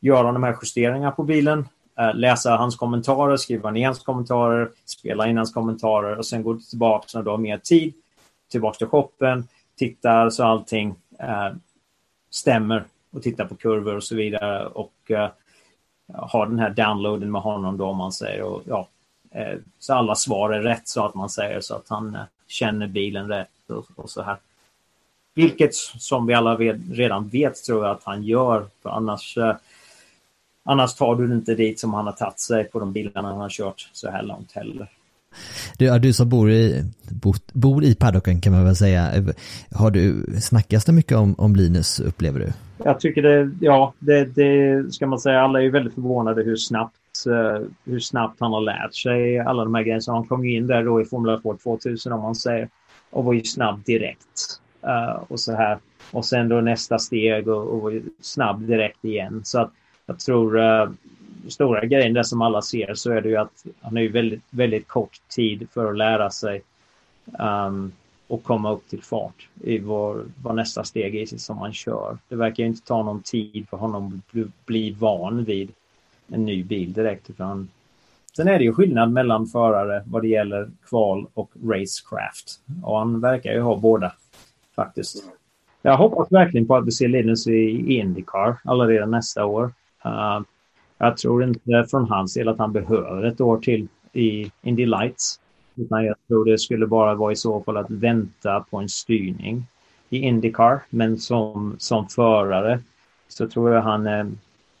göra de här justeringarna på bilen, uh, läsa hans kommentarer, skriva ner hans kommentarer, spela in hans kommentarer och sen gå tillbaka när du har mer tid, tillbaka till shoppen, titta så allting uh, stämmer och titta på kurvor och så vidare och eh, ha den här downloaden med honom då om man säger och ja, Eh, så alla svar är rätt så att man säger så att han eh, känner bilen rätt och, och så här. Vilket som vi alla vet, redan vet tror jag att han gör. För annars, eh, annars tar du inte dit som han har tagit sig på de bilarna han har kört så här långt heller. Du, du som bor i, bor, bor i paddocken kan man väl säga. Har du, snackas det mycket om, om Linus upplever du? Jag tycker det, ja, det, det ska man säga. Alla är väldigt förvånade hur snabbt eh, hur snabbt han har lärt sig alla de här grejerna. Så han kom in där då i Formula Ford 2000 om man säger och var ju snabb direkt. Uh, och så här. Och sen då nästa steg och, och var snabb direkt igen. Så att jag tror uh, stora grejen där som alla ser så är det ju att han har ju väldigt, väldigt kort tid för att lära sig um, och komma upp till fart i vad, vad nästa steg är som man kör. Det verkar inte ta någon tid för honom att bli, bli van vid en ny bil direkt. Utan... Sen är det ju skillnad mellan förare vad det gäller kval och racecraft. Och han verkar ju ha båda faktiskt. Jag hoppas verkligen på att vi ser Linus i Indycar allaredan nästa år. Uh, jag tror inte från hans del att han behöver ett år till i Indy Lights. Utan jag tror det skulle bara vara i så fall att vänta på en styrning i Indycar. Men som, som förare så tror jag han är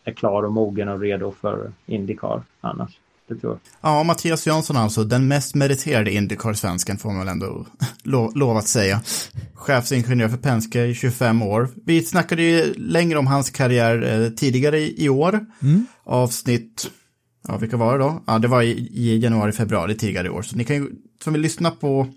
är klar och mogen och redo för Indycar annars. Det tror jag. Ja, Mattias Jönsson alltså, den mest meriterade Indycar-svensken får man väl ändå lo lov att säga. Chefsingenjör för Penske i 25 år. Vi snackade ju längre om hans karriär eh, tidigare i, i år. Mm. Avsnitt, ja vilka var det då? Ja, det var i, i januari, februari tidigare i år. Så ni kan ju, som vill lyssna på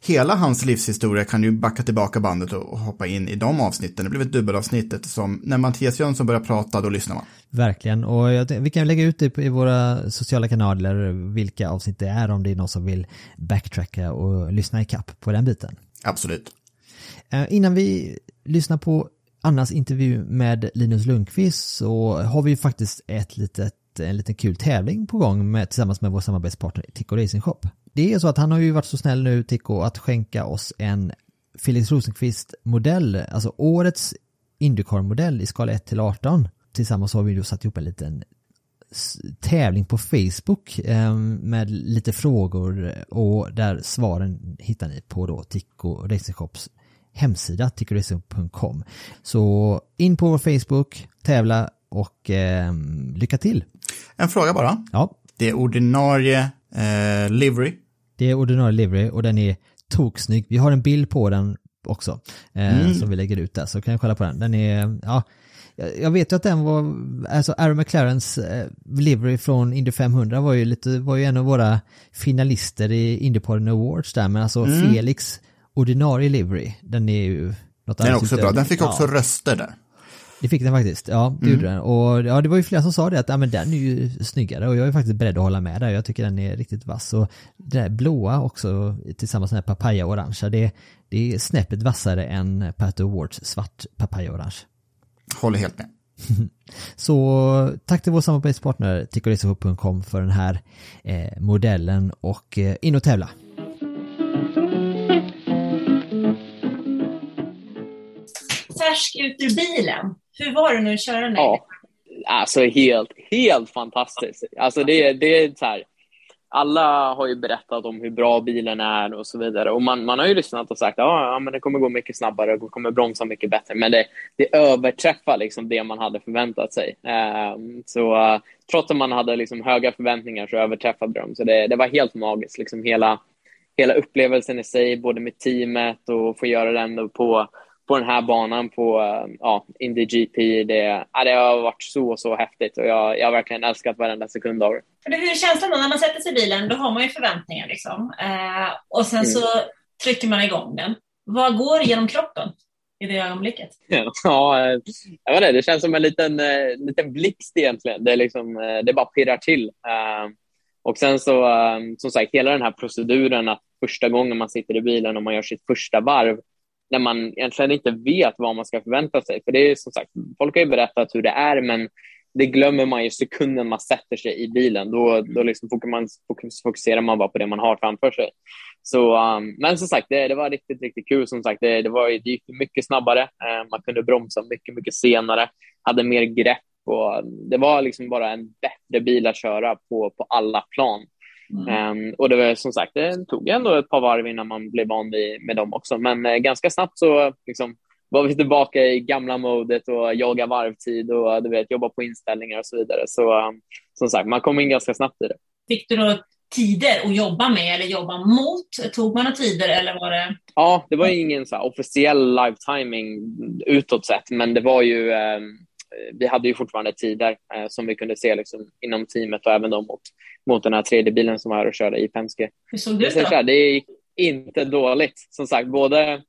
hela hans livshistoria kan ju backa tillbaka bandet och hoppa in i de avsnitten. Det blev ett dubbelavsnitt eftersom när Mattias Jönsson börjar prata då lyssnar man. Verkligen, och jag, vi kan lägga ut det i våra sociala kanaler vilka avsnitt det är om det är någon som vill backtracka och lyssna i kapp på den biten. Absolut. Eh, innan vi lyssnar på Annas intervju med Linus Lundqvist så har vi ju faktiskt ett litet, en liten kul tävling på gång med, tillsammans med vår samarbetspartner Tico Racing Shop det är så att han har ju varit så snäll nu, Tico, att skänka oss en Felix Rosenqvist-modell, alltså årets Indycar-modell i skala 1 till 18. Tillsammans har vi då satt ihop en liten tävling på Facebook eh, med lite frågor och där svaren hittar ni på då Tico Racing Shops hemsida, tickoracing.com. Så in på vår Facebook, tävla och eh, lycka till. En fråga bara. Ja. Det är ordinarie eh, livery det är ordinarie livery och den är toksnygg. Vi har en bild på den också. Eh, Mm. Som vi lägger ut där, så kan jag kolla på den. Den är, ja, jag vet ju att den var, alltså Aaron McLarens eh, livery från Indy 500 var ju lite, var ju en av våra finalister i Indypodden Awards där, men alltså Mm. Felix ordinarie livery, den är ju något Den är också bra. Den fick också ja. röster där. Det fick den faktiskt, ja det Mm. gjorde den. Och ja, det var ju flera som sa det att ja, men den är ju snyggare och jag är faktiskt beredd att hålla med där. Jag tycker den är riktigt vass. Och det där blåa också tillsammans med papaya-orangea, det, det är snäppet vassare än Pato Awards svart papaya-orange. Håller helt med. Så tack till vår samarbetspartner tickoracehop.com för den här eh, modellen och eh, in och tävla. Färsk ut ur bilen. Hur var det nu att köra den? Ja, alltså helt, helt fantastiskt. Alltså det, det är så här, alla har ju berättat om hur bra bilen är och så vidare. Och man, man har ju lyssnat och sagt att ah, ja, men det kommer gå mycket snabbare och kommer bromsa mycket bättre. Men det, det överträffar liksom det man hade förväntat sig. Ehm, så eh, trots att man hade liksom höga förväntningar så överträffade de. Så det, det var helt magiskt. Liksom hela, hela upplevelsen i sig, både med teamet och få göra den på, på den här banan på eh, ja, Indy GP. Det, ja, det har varit så, så häftigt och jag, jag har verkligen älskat varenda sekund av det. För det- Hur är känslan då? När man sätter sig i bilen, då har man ju förväntningar liksom. Eh, och sen Mm. så trycker man igång den. Vad går genom kroppen i det ögonblicket? Ja, eh, jag vet inte, det känns som en liten, eh, liten blixt egentligen. Det, är liksom, det bara pirrar till. Eh, Och sen så, som sagt, hela den här proceduren att första gången man sitter i bilen och man gör sitt första varv, när man egentligen inte vet vad man ska förvänta sig. För det är som sagt, folk har ju berättat hur det är, men det glömmer man ju sekunden man sätter sig i bilen. Då, då liksom fokuserar, man, fokuserar man bara på det man har framför sig. Så, um, men som sagt, det, det var riktigt, riktigt kul. Som sagt, det, det, var, det gick mycket snabbare. Eh, man kunde bromsa mycket, mycket senare. Hade mer grepp. Och det var liksom bara en bättre bil att köra på, på alla plan. Um, och det var som sagt, det tog ändå ett par varv innan man blev van vid, med dem också. Men eh, ganska snabbt så liksom, var vi tillbaka i gamla modet och jaga varvtid och du vet, jobba på inställningar och så vidare. Så um, som sagt, man kom in ganska snabbt i det. Fick du då tider att jobba med eller jobba mot? Tog man några tider eller var det? Ja, det var ingen så officiell live timing utåt sett, men det var ju eh, vi hade ju fortfarande tider eh, som vi kunde se liksom, inom teamet och även då mot, mot den här tredje bilen som var här och körde i Penske. Hur såg det ut då? det gick inte dåligt. Som sagt, både,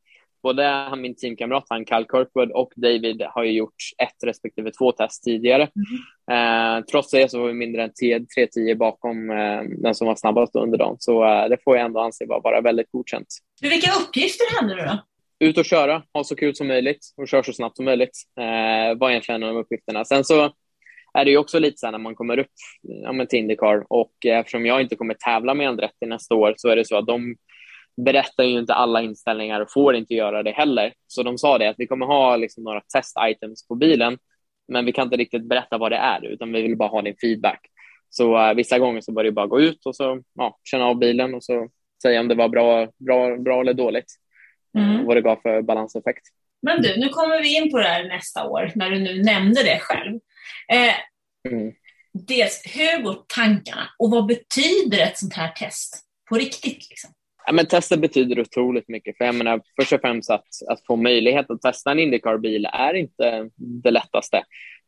både han, min teamkamrat, han Cal Kirkwood och David har ju gjort ett respektive två test tidigare. Eh, trots det så var vi mindre än 3-10 bakom eh, den som var snabbast under dagen. Så eh, det får jag ändå anse vara bara väldigt godkänt. Vilka uppgifter hade du då? Ut och köra, ha så kul som möjligt och köra så snabbt som möjligt eh, var egentligen en av uppgifterna. Sen så är det ju också lite så här när man kommer upp ja, men till Indycar och eftersom jag inte kommer tävla med Andretti nästa år så är det så att de berättar ju inte alla inställningar och får inte göra det heller. Så de sa det att vi kommer ha liksom några test-items på bilen men vi kan inte riktigt berätta vad det är utan vi vill bara ha din feedback. Så eh, vissa gånger så var det bara gå ut och så ja, känna av bilen och så säga om det var bra, bra, bra eller dåligt. Mm. Vad det gav för balanseffekt. Men du, nu kommer vi in på det här nästa år när du nu nämnde det själv. Eh, Mm. dels, hur går tankarna och vad betyder ett sånt här test på riktigt? Liksom? Ja, men testet betyder otroligt mycket. För jag menar, först och främst att, att få möjlighet att testa en Indycar-bil är inte det lättaste.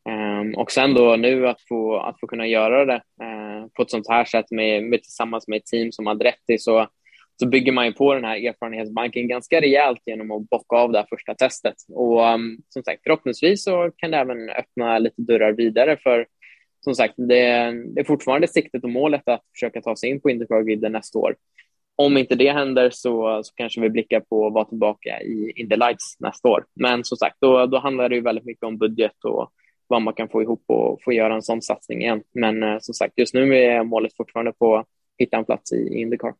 Um, och sen då nu att få, att få kunna göra det uh, på ett sånt här sätt med, med, tillsammans med ett team som Andretti så, så bygger man ju på den här erfarenhetsbanken ganska rejält genom att bocka av det här första testet. Och um, som sagt, förhoppningsvis så kan det även öppna lite dörrar vidare för som sagt, det, det är fortfarande siktet och målet att försöka ta sig in på Indycar-griden nästa år om inte det händer så, så kanske vi blickar på att vara tillbaka i Indy Lights nästa år. Men som sagt, då, då handlar det ju väldigt mycket om budget och vad man kan få ihop och få göra en sån satsning igen. Men eh, som sagt, just nu är målet fortfarande på att hitta en plats i Indycar.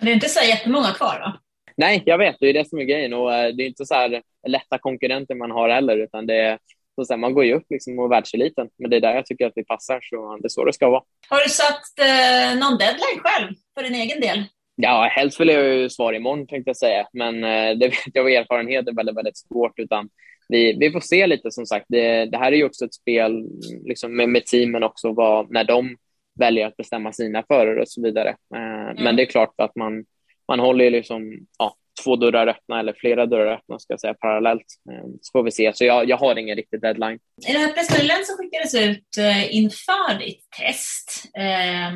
Det är inte så jättemånga kvar va? Nej, jag vet, det är det som är grejen och eh, det är inte så här lätta konkurrenter man har heller, utan det är så säga, man går ju upp liksom och världseliten, men det är där jag tycker att vi passar, så det är så det ska vara. Har du satt eh, någon deadline själv för din egen del? Ja, helst vill jag ju svara imorgon tänkte jag säga, men eh, det vet jag av erfarenhet är väldigt, väldigt svårt. Utan vi, vi får se lite som sagt. Det, det här är ju också ett spel liksom med, med teamen också, vad, när de väljer att bestämma sina förare och så vidare. Eh, Men det är klart att man, man håller liksom, ja, två dörrar öppna eller flera dörrar öppna ska jag säga parallellt. Eh, så får vi se. Så jag, jag har ingen riktig deadline. I det här pressmeddelandet som skickades ut eh, inför ditt test eh,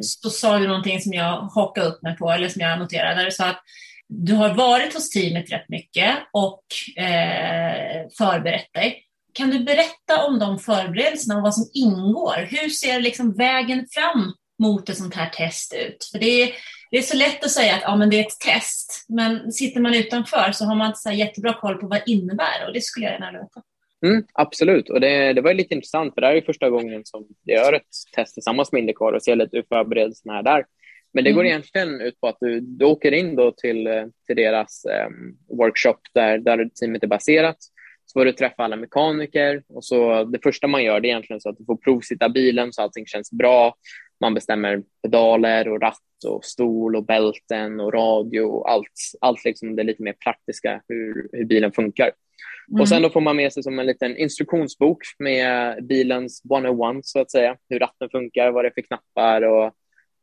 så sa du någonting som jag hakade upp mig på, eller som jag noterade, där du sa att du har varit hos teamet rätt mycket och eh, förberett dig. Kan du berätta om de förberedelserna och vad som ingår? Hur ser liksom vägen fram mot ett sånt här test ut? För det är, det är så lätt att säga att ja, men det är ett test, men sitter man utanför så har man inte så jättebra koll på vad det innebär och det skulle jag gärna veta. Mm, absolut, och det, det var lite intressant för det här är första gången som jag gör ett test tillsammans med Indycar och ser lite hur förberedelserna är där. Men det går mm. egentligen ut på att du, du åker in då till, till deras um, workshop där, där teamet är baserat. Får du träffa alla mekaniker och så det första man gör det är egentligen så att du får provsitta bilen så allting känns bra. Man bestämmer pedaler och ratt och stol och bälten och radio och allt, allt liksom det lite mer praktiska hur, hur bilen funkar. Mm. Och sen då får man med sig som en liten instruktionsbok med bilens 101 så att säga, hur ratten funkar, vad det är för knappar och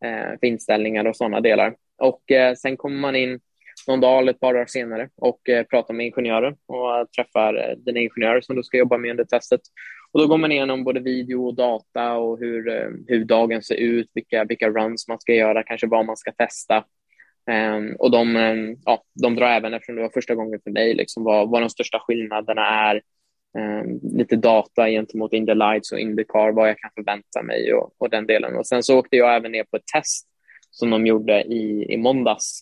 eh, för inställningar och sådana delar. Och eh, sen kommer man in någon dag eller ett par dagar senare och eh, pratar med ingenjören och träffar eh, den ingenjör som du ska jobba med under testet. Och då går man igenom både video och data och hur, eh, hur dagen ser ut, vilka, vilka runs man ska göra, kanske vad man ska testa. Um, och de, um, ja, de drar även, eftersom det var första gången för mig, liksom vad, vad de största skillnaderna är. Um, lite data gentemot Indy Lights och Indycar, vad jag kan förvänta mig och, och, den delen. Och sen så åkte jag även ner på ett test som de gjorde i, i måndags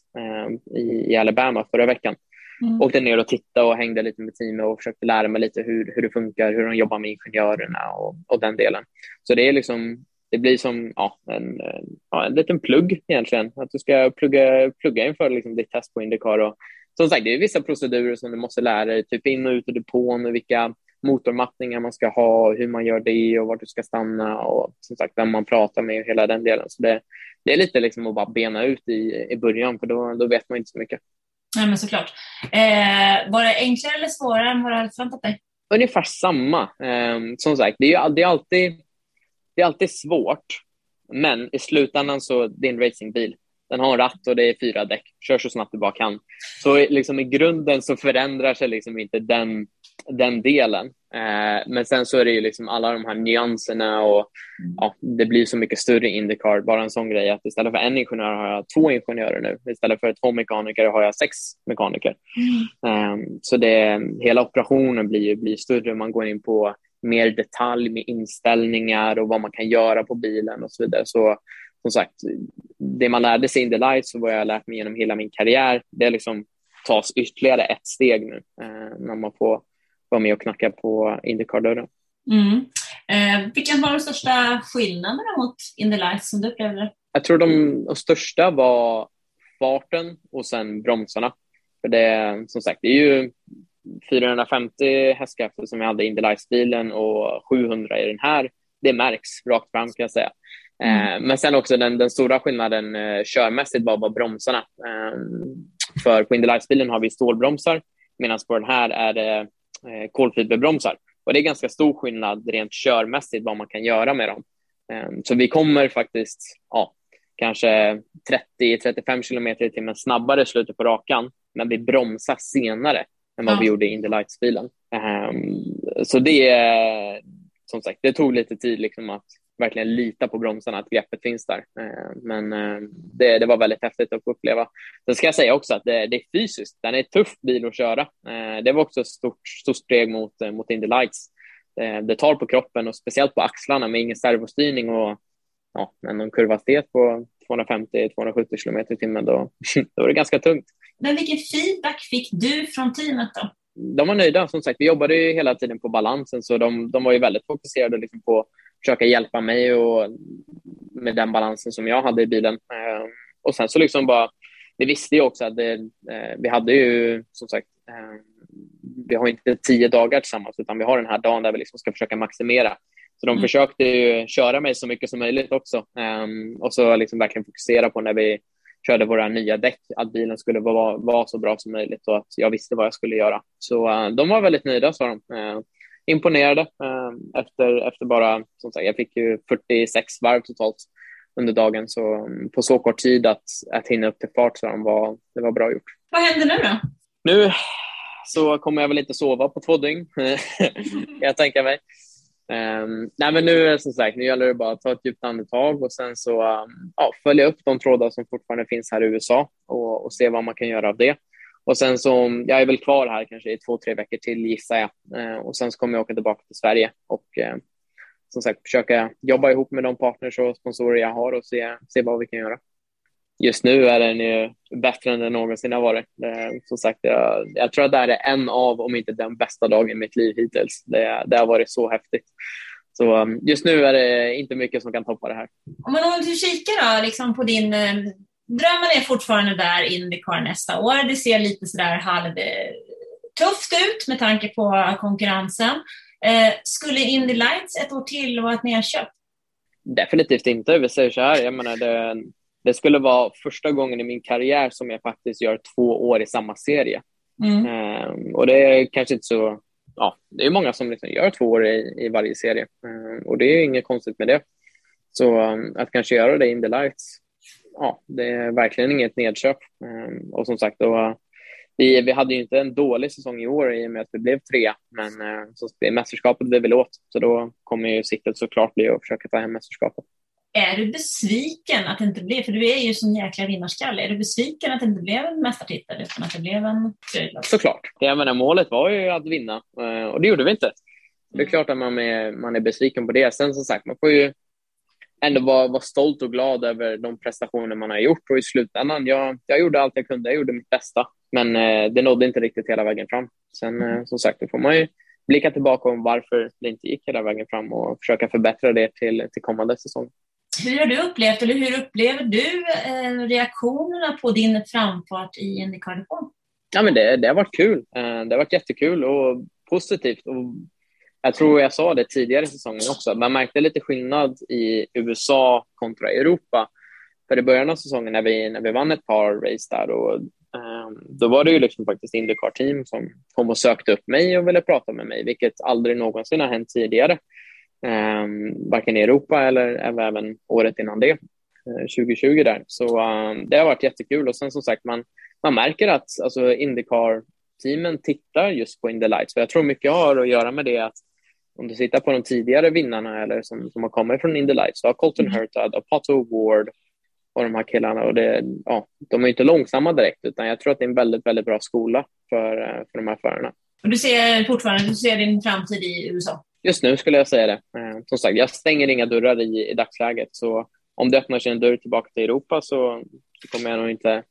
i, i Alabama förra veckan. Mm. Åkte ner och tittade och hängde lite med teamet och försökte lära mig lite hur, hur det funkar, hur de jobbar med ingenjörerna och, och den delen. Så det är liksom, det blir som ja, en, ja, en liten plugg egentligen, att du ska plugga, plugga inför liksom ditt test på Indycar. Och, som sagt, det är vissa procedurer som du måste lära dig, typ in och ut ur depån och vilka motormattningar man ska ha, hur man gör det och vart du ska stanna och som sagt vem man pratar med och hela den delen. Så det, det är lite liksom att bara bena ut i, i början för då, då vet man inte så mycket. Nej, men såklart. Eh, var det enklare eller svårare än vad du hade förväntat dig? Ungefär samma. Eh, som sagt, det är, det, är alltid, det är alltid svårt, men i slutändan så det är en racingbil. Den har en ratt och det är fyra däck. Kör så snabbt du bara kan. Så liksom i grunden så förändrar sig liksom inte den, den delen. Eh, men sen så är det ju liksom alla de här nyanserna och ja, det blir så mycket större Indycar. Bara en sån grej att istället för en ingenjör har jag två ingenjörer nu. Istället för två mekaniker har jag sex mekaniker. Mm. Eh, så det, hela operationen blir, blir större. Man går in på mer detalj med inställningar och vad man kan göra på bilen och så vidare. Så som sagt, det man lärde sig in the lights och vad jag har lärt mig genom hela min karriär, det liksom tas ytterligare ett steg nu eh, när man får vara med och knacka på Indycar-dörren. Mm. Eh, vilka var de största skillnaderna mot Indy Lights som du upplevde Jag tror de, de största var farten och sen bromsarna. För det, som sagt, det är ju 450 hästkrafter som jag hade i Indy Lights-bilen och 700 i den här. Det märks rakt fram kan jag säga. Mm. Eh, men sen också den, den stora skillnaden eh, körmässigt var bara bromsarna. Eh, för på Indy Lights-bilen har vi stålbromsar medan på den här är det eh, kolfiberbromsar. Och det är ganska stor skillnad rent körmässigt vad man kan göra med dem. Um, så vi kommer faktiskt ja, kanske 30-35 kilometer i timmen snabbare i slutet på rakan, men vi bromsar senare än vad ja. vi gjorde i Indy Lights-bilen. Um, så det, som sagt, det tog lite tid liksom att verkligen lita på bromsarna, att greppet finns där. Eh, men eh, det, det var väldigt häftigt att få uppleva. Sen ska jag säga också att det, det är fysiskt. Den är en tuff bil att köra. Eh, det var också ett stort, stort steg mot, mot Indy Lights. Det tar på kroppen och speciellt på axlarna med ingen servostyrning och ja, en kurvhastighet på 250-270 kilometer i timmen, då, då är det ganska tungt. Men vilken feedback fick du från teamet då? De var nöjda. Som sagt, vi jobbade ju hela tiden på balansen, så de, de var ju väldigt fokuserade liksom på försöka hjälpa mig och med den balansen som jag hade i bilen. Eh, och sen så liksom bara, vi visste ju också att det, eh, vi hade ju som sagt, eh, vi har inte tio dagar tillsammans utan vi har den här dagen där vi liksom ska försöka maximera. Så de mm. försökte ju köra mig så mycket som möjligt också och så liksom verkligen fokusera på när vi körde våra nya däck, att bilen skulle vara, vara så bra som möjligt och att jag visste vad jag skulle göra. Så de var väldigt nöjda, sa de imponerade eh, efter, efter bara, som sagt, jag fick ju 46 varv totalt. under dagen. Så um, på så kort tid att, att hinna upp till fart så de var, det var bra gjort. Vad händer nu då? Nu så kommer jag väl inte sova på två dygn, jag tänka mig. Um, nej men nu som sagt, nu gäller det bara att ta ett djupt andetag och sen så um, ja, följa upp de trådar som fortfarande finns här i USA och, och, se vad man kan göra av det. Och sen så, jag är väl kvar här kanske i två, tre veckor till gissar jag. Eh, och sen så kommer jag åka tillbaka till Sverige och eh, som sagt försöka jobba ihop med de partners och sponsorer jag har och se, se vad vi kan göra just nu är den ju bättre än den någonsin har varit. Eh, som sagt, jag, jag, tror att det här är en av, om inte den bästa dagen i mitt liv hittills. Det, det har varit så häftigt. Så just nu är det inte mycket som kan toppa det här. Om man om du kikar då, liksom på din... Eh, drömmen är fortfarande där Indycar nästa år. Det ser lite sådär halv tufft ut med tanke på konkurrensen. Eh, skulle Indy Lights ett år till vara ett nerköp? Definitivt inte. Vi säger så här, jag menar det, det skulle vara första gången i min karriär som jag faktiskt gör två år i samma serie. Mm. Um, och det är kanske inte så, ja, det är många som liksom gör två år i, i varje serie um, och det är inget konstigt med det. Så um, att kanske göra det in the lights, ja, det är verkligen inget nedköp. och som sagt, då, vi, vi hade ju inte en dålig säsong i år i och med att vi blev tre, men uh, så, mästerskapet blev vi åt, så då kommer ju siktet såklart bli att försöka ta hem mästerskapet. Är du besviken att det inte blev, för du är ju sån jäkla vinnarskalle, är du besviken att det inte blev en mästartitel utan att det blev en tredjeplats? Såklart. Jag menar, målet var ju att vinna eh, och det gjorde vi inte. Det är mm. klart att man är, man är besviken på det. Sen som sagt, man får ju ändå vara, vara stolt och glad över de prestationer man har gjort och i slutändan, jag, jag gjorde allt jag kunde, jag gjorde mitt bästa, men eh, det nådde inte riktigt hela vägen fram. Sen eh, som sagt, då får man ju blicka tillbaka om varför det inte gick hela vägen fram och försöka förbättra det till, till kommande säsong. Hur har du upplevt, eller hur upplever du eh, reaktionerna på din framfart i Indycar Ja, men det, det har varit kul. Eh, det har varit jättekul och positivt. Och jag tror jag sa det tidigare i säsongen också. Man märkte lite skillnad i USA kontra Europa. För i början av säsongen när vi, när vi vann ett par race där, och, um, då var det ju liksom faktiskt Indycar-team som kom och sökte upp mig och ville prata med mig, vilket aldrig någonsin har hänt tidigare Um, varken i Europa eller, eller även året innan det, eh, 2020 där. Så um, det har varit jättekul och sen som sagt man, man märker att alltså, Indycar-teamen tittar just på Indy Lights, för jag tror mycket har att göra med det att om du tittar på de tidigare vinnarna eller som, som har kommit från Indy Lights, så har Colton mm. Hurtad och Pato Ward och de här killarna och det, ja, de är inte långsamma direkt utan jag tror att det är en väldigt, väldigt bra skola för, eh, för de här förarna. Och du ser fortfarande du ser din framtid i USA? Just nu skulle jag säga det. Eh, som sagt, jag stänger inga dörrar i, i dagsläget. Så om det öppnar sig en dörr tillbaka till Europa så, så kommer jag nog inte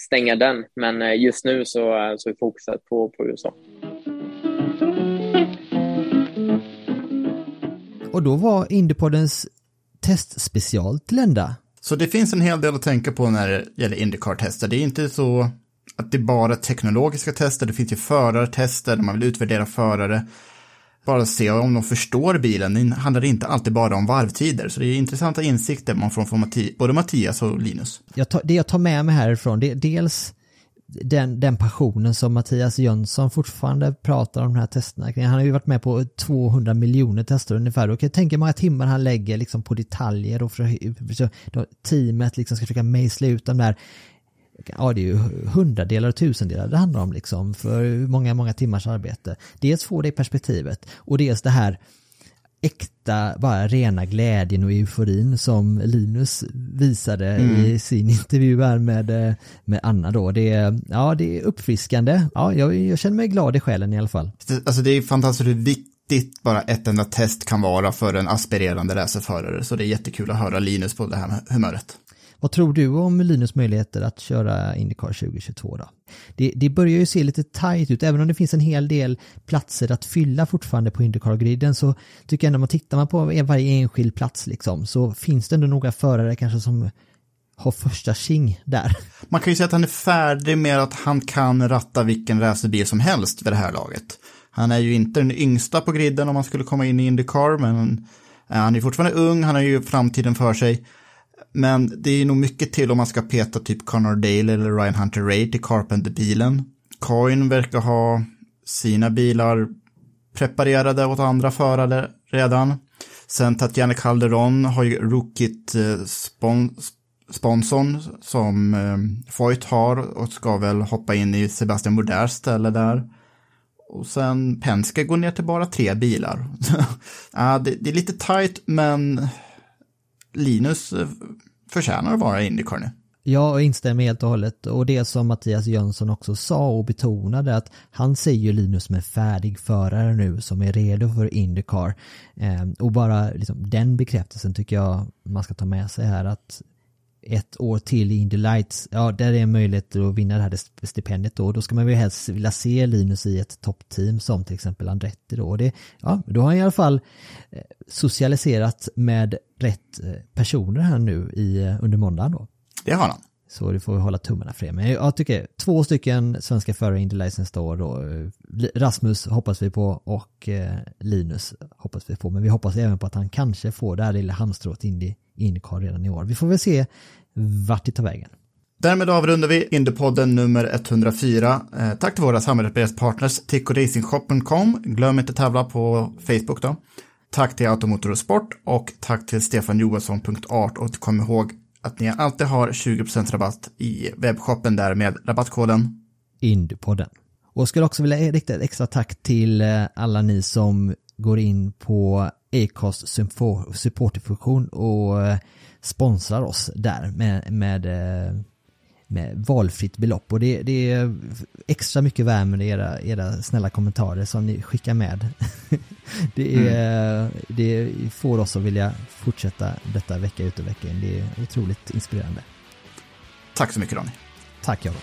stänga den. Men eh, just nu så, så är fokuset på, på USA. Och då var Indypoddens testspecial till ända. Så det finns en hel del att tänka på när det gäller Indycar-tester. Det är inte så att det är bara teknologiska tester, det finns ju förartester där man vill utvärdera förare bara se om de förstår bilen. Det handlar inte alltid bara om varvtider, så det är intressanta insikter man får från både Mattias och Linus. Jag tar, det jag tar med mig härifrån, det är dels den, den passionen som Mattias Jönsson fortfarande pratar om de här testerna Han har ju varit med på 200 miljoner tester ungefär. Och jag tänker många timmar han lägger liksom på detaljer och för, för, för teamet liksom ska försöka mejsla ut de där ja det är ju hundradelar och tusendelar det handlar om liksom för många, många timmars arbete. Dels få det i perspektivet och dels det här äkta, bara rena glädjen och euforin som Linus visade mm. i sin intervju här med, med Anna då. Det är, ja, det är uppfriskande. Ja, jag, jag känner mig glad i själen i alla fall. Alltså det är fantastiskt hur viktigt bara ett enda test kan vara för en aspirerande racerförare. Så det är jättekul att höra Linus på det här humöret. Vad tror du om Linus möjligheter att köra Indycar 2022 då? Det, det börjar ju se lite tajt ut, även om det finns en hel del platser att fylla fortfarande på Indycar-griden så tycker jag ändå man tittar man på varje enskild plats liksom så finns det ändå några förare kanske som har första tjing där. Man kan ju säga att han är färdig med att han kan ratta vilken racerbil som helst vid det här laget. Han är ju inte den yngsta på griden om man skulle komma in i Indycar, men eh, han är fortfarande ung, han har ju framtiden för sig. Men det är nog mycket till om man ska peta typ Connor Dale eller Ryan Hunter Ray till Carpenter-bilen. Coin verkar ha sina bilar preparerade åt andra förare redan. Sen Tatjana Calderon har ju rookit eh, spon sponsorn som eh, Foyt har och ska väl hoppa in i Sebastian Bourdais ställe där. Och sen Penske går ner till bara tre bilar. ja, det, det, är lite tajt, men Linus eh, förtjänar att vara Indycar nu. Jag instämmer helt och hållet och det som Mattias Jönsson också sa och betonade att han ser ju Linus som en färdig förare nu som är redo för Indycar. Eh, och bara liksom, den bekräftelsen tycker jag man ska ta med sig här att ett år till i Indy Lights, ja där är en möjlighet att vinna det här stipendiet då. Då ska man väl helst vilja se Linus i ett toppteam som till exempel Andretti då. Det, ja, då har han i alla fall eh, socialiserat med rätt eh, personer här nu i, eh, under måndagen då. Det har han. Så det får vi hålla tummarna för det. Men jag tycker två stycken svenska förare i Indy Lights nästa år då. Rasmus hoppas vi på och Linus hoppas vi på. Men vi hoppas även på att han kanske får det här lilla halmstrået in Indycar redan i år. Vi får väl se vart det tar vägen. Därmed avrundar vi Indypodden nummer 104. Eh, tack till våra samarbetspartners TicoRacingshop.com. Glöm inte tävla på Facebook då. Tack till Automotor och Sport och tack till Stefan Johansson.art och kom ihåg att ni alltid har 20% rabatt i webbshoppen där med rabattkoden Indypodden. Och skulle också vilja rikta ett extra tack till eh, alla ni som går in på Acast supporterfunktion och eh, sponsrar oss där med, med, eh, med valfritt belopp. Och det, det är extra mycket värme med era, era snälla kommentarer som ni skickar med. det, är, mm. det får oss att vilja fortsätta detta vecka ut och vecka in. Det är otroligt inspirerande. Tack så mycket Ronny. Tack Jakob.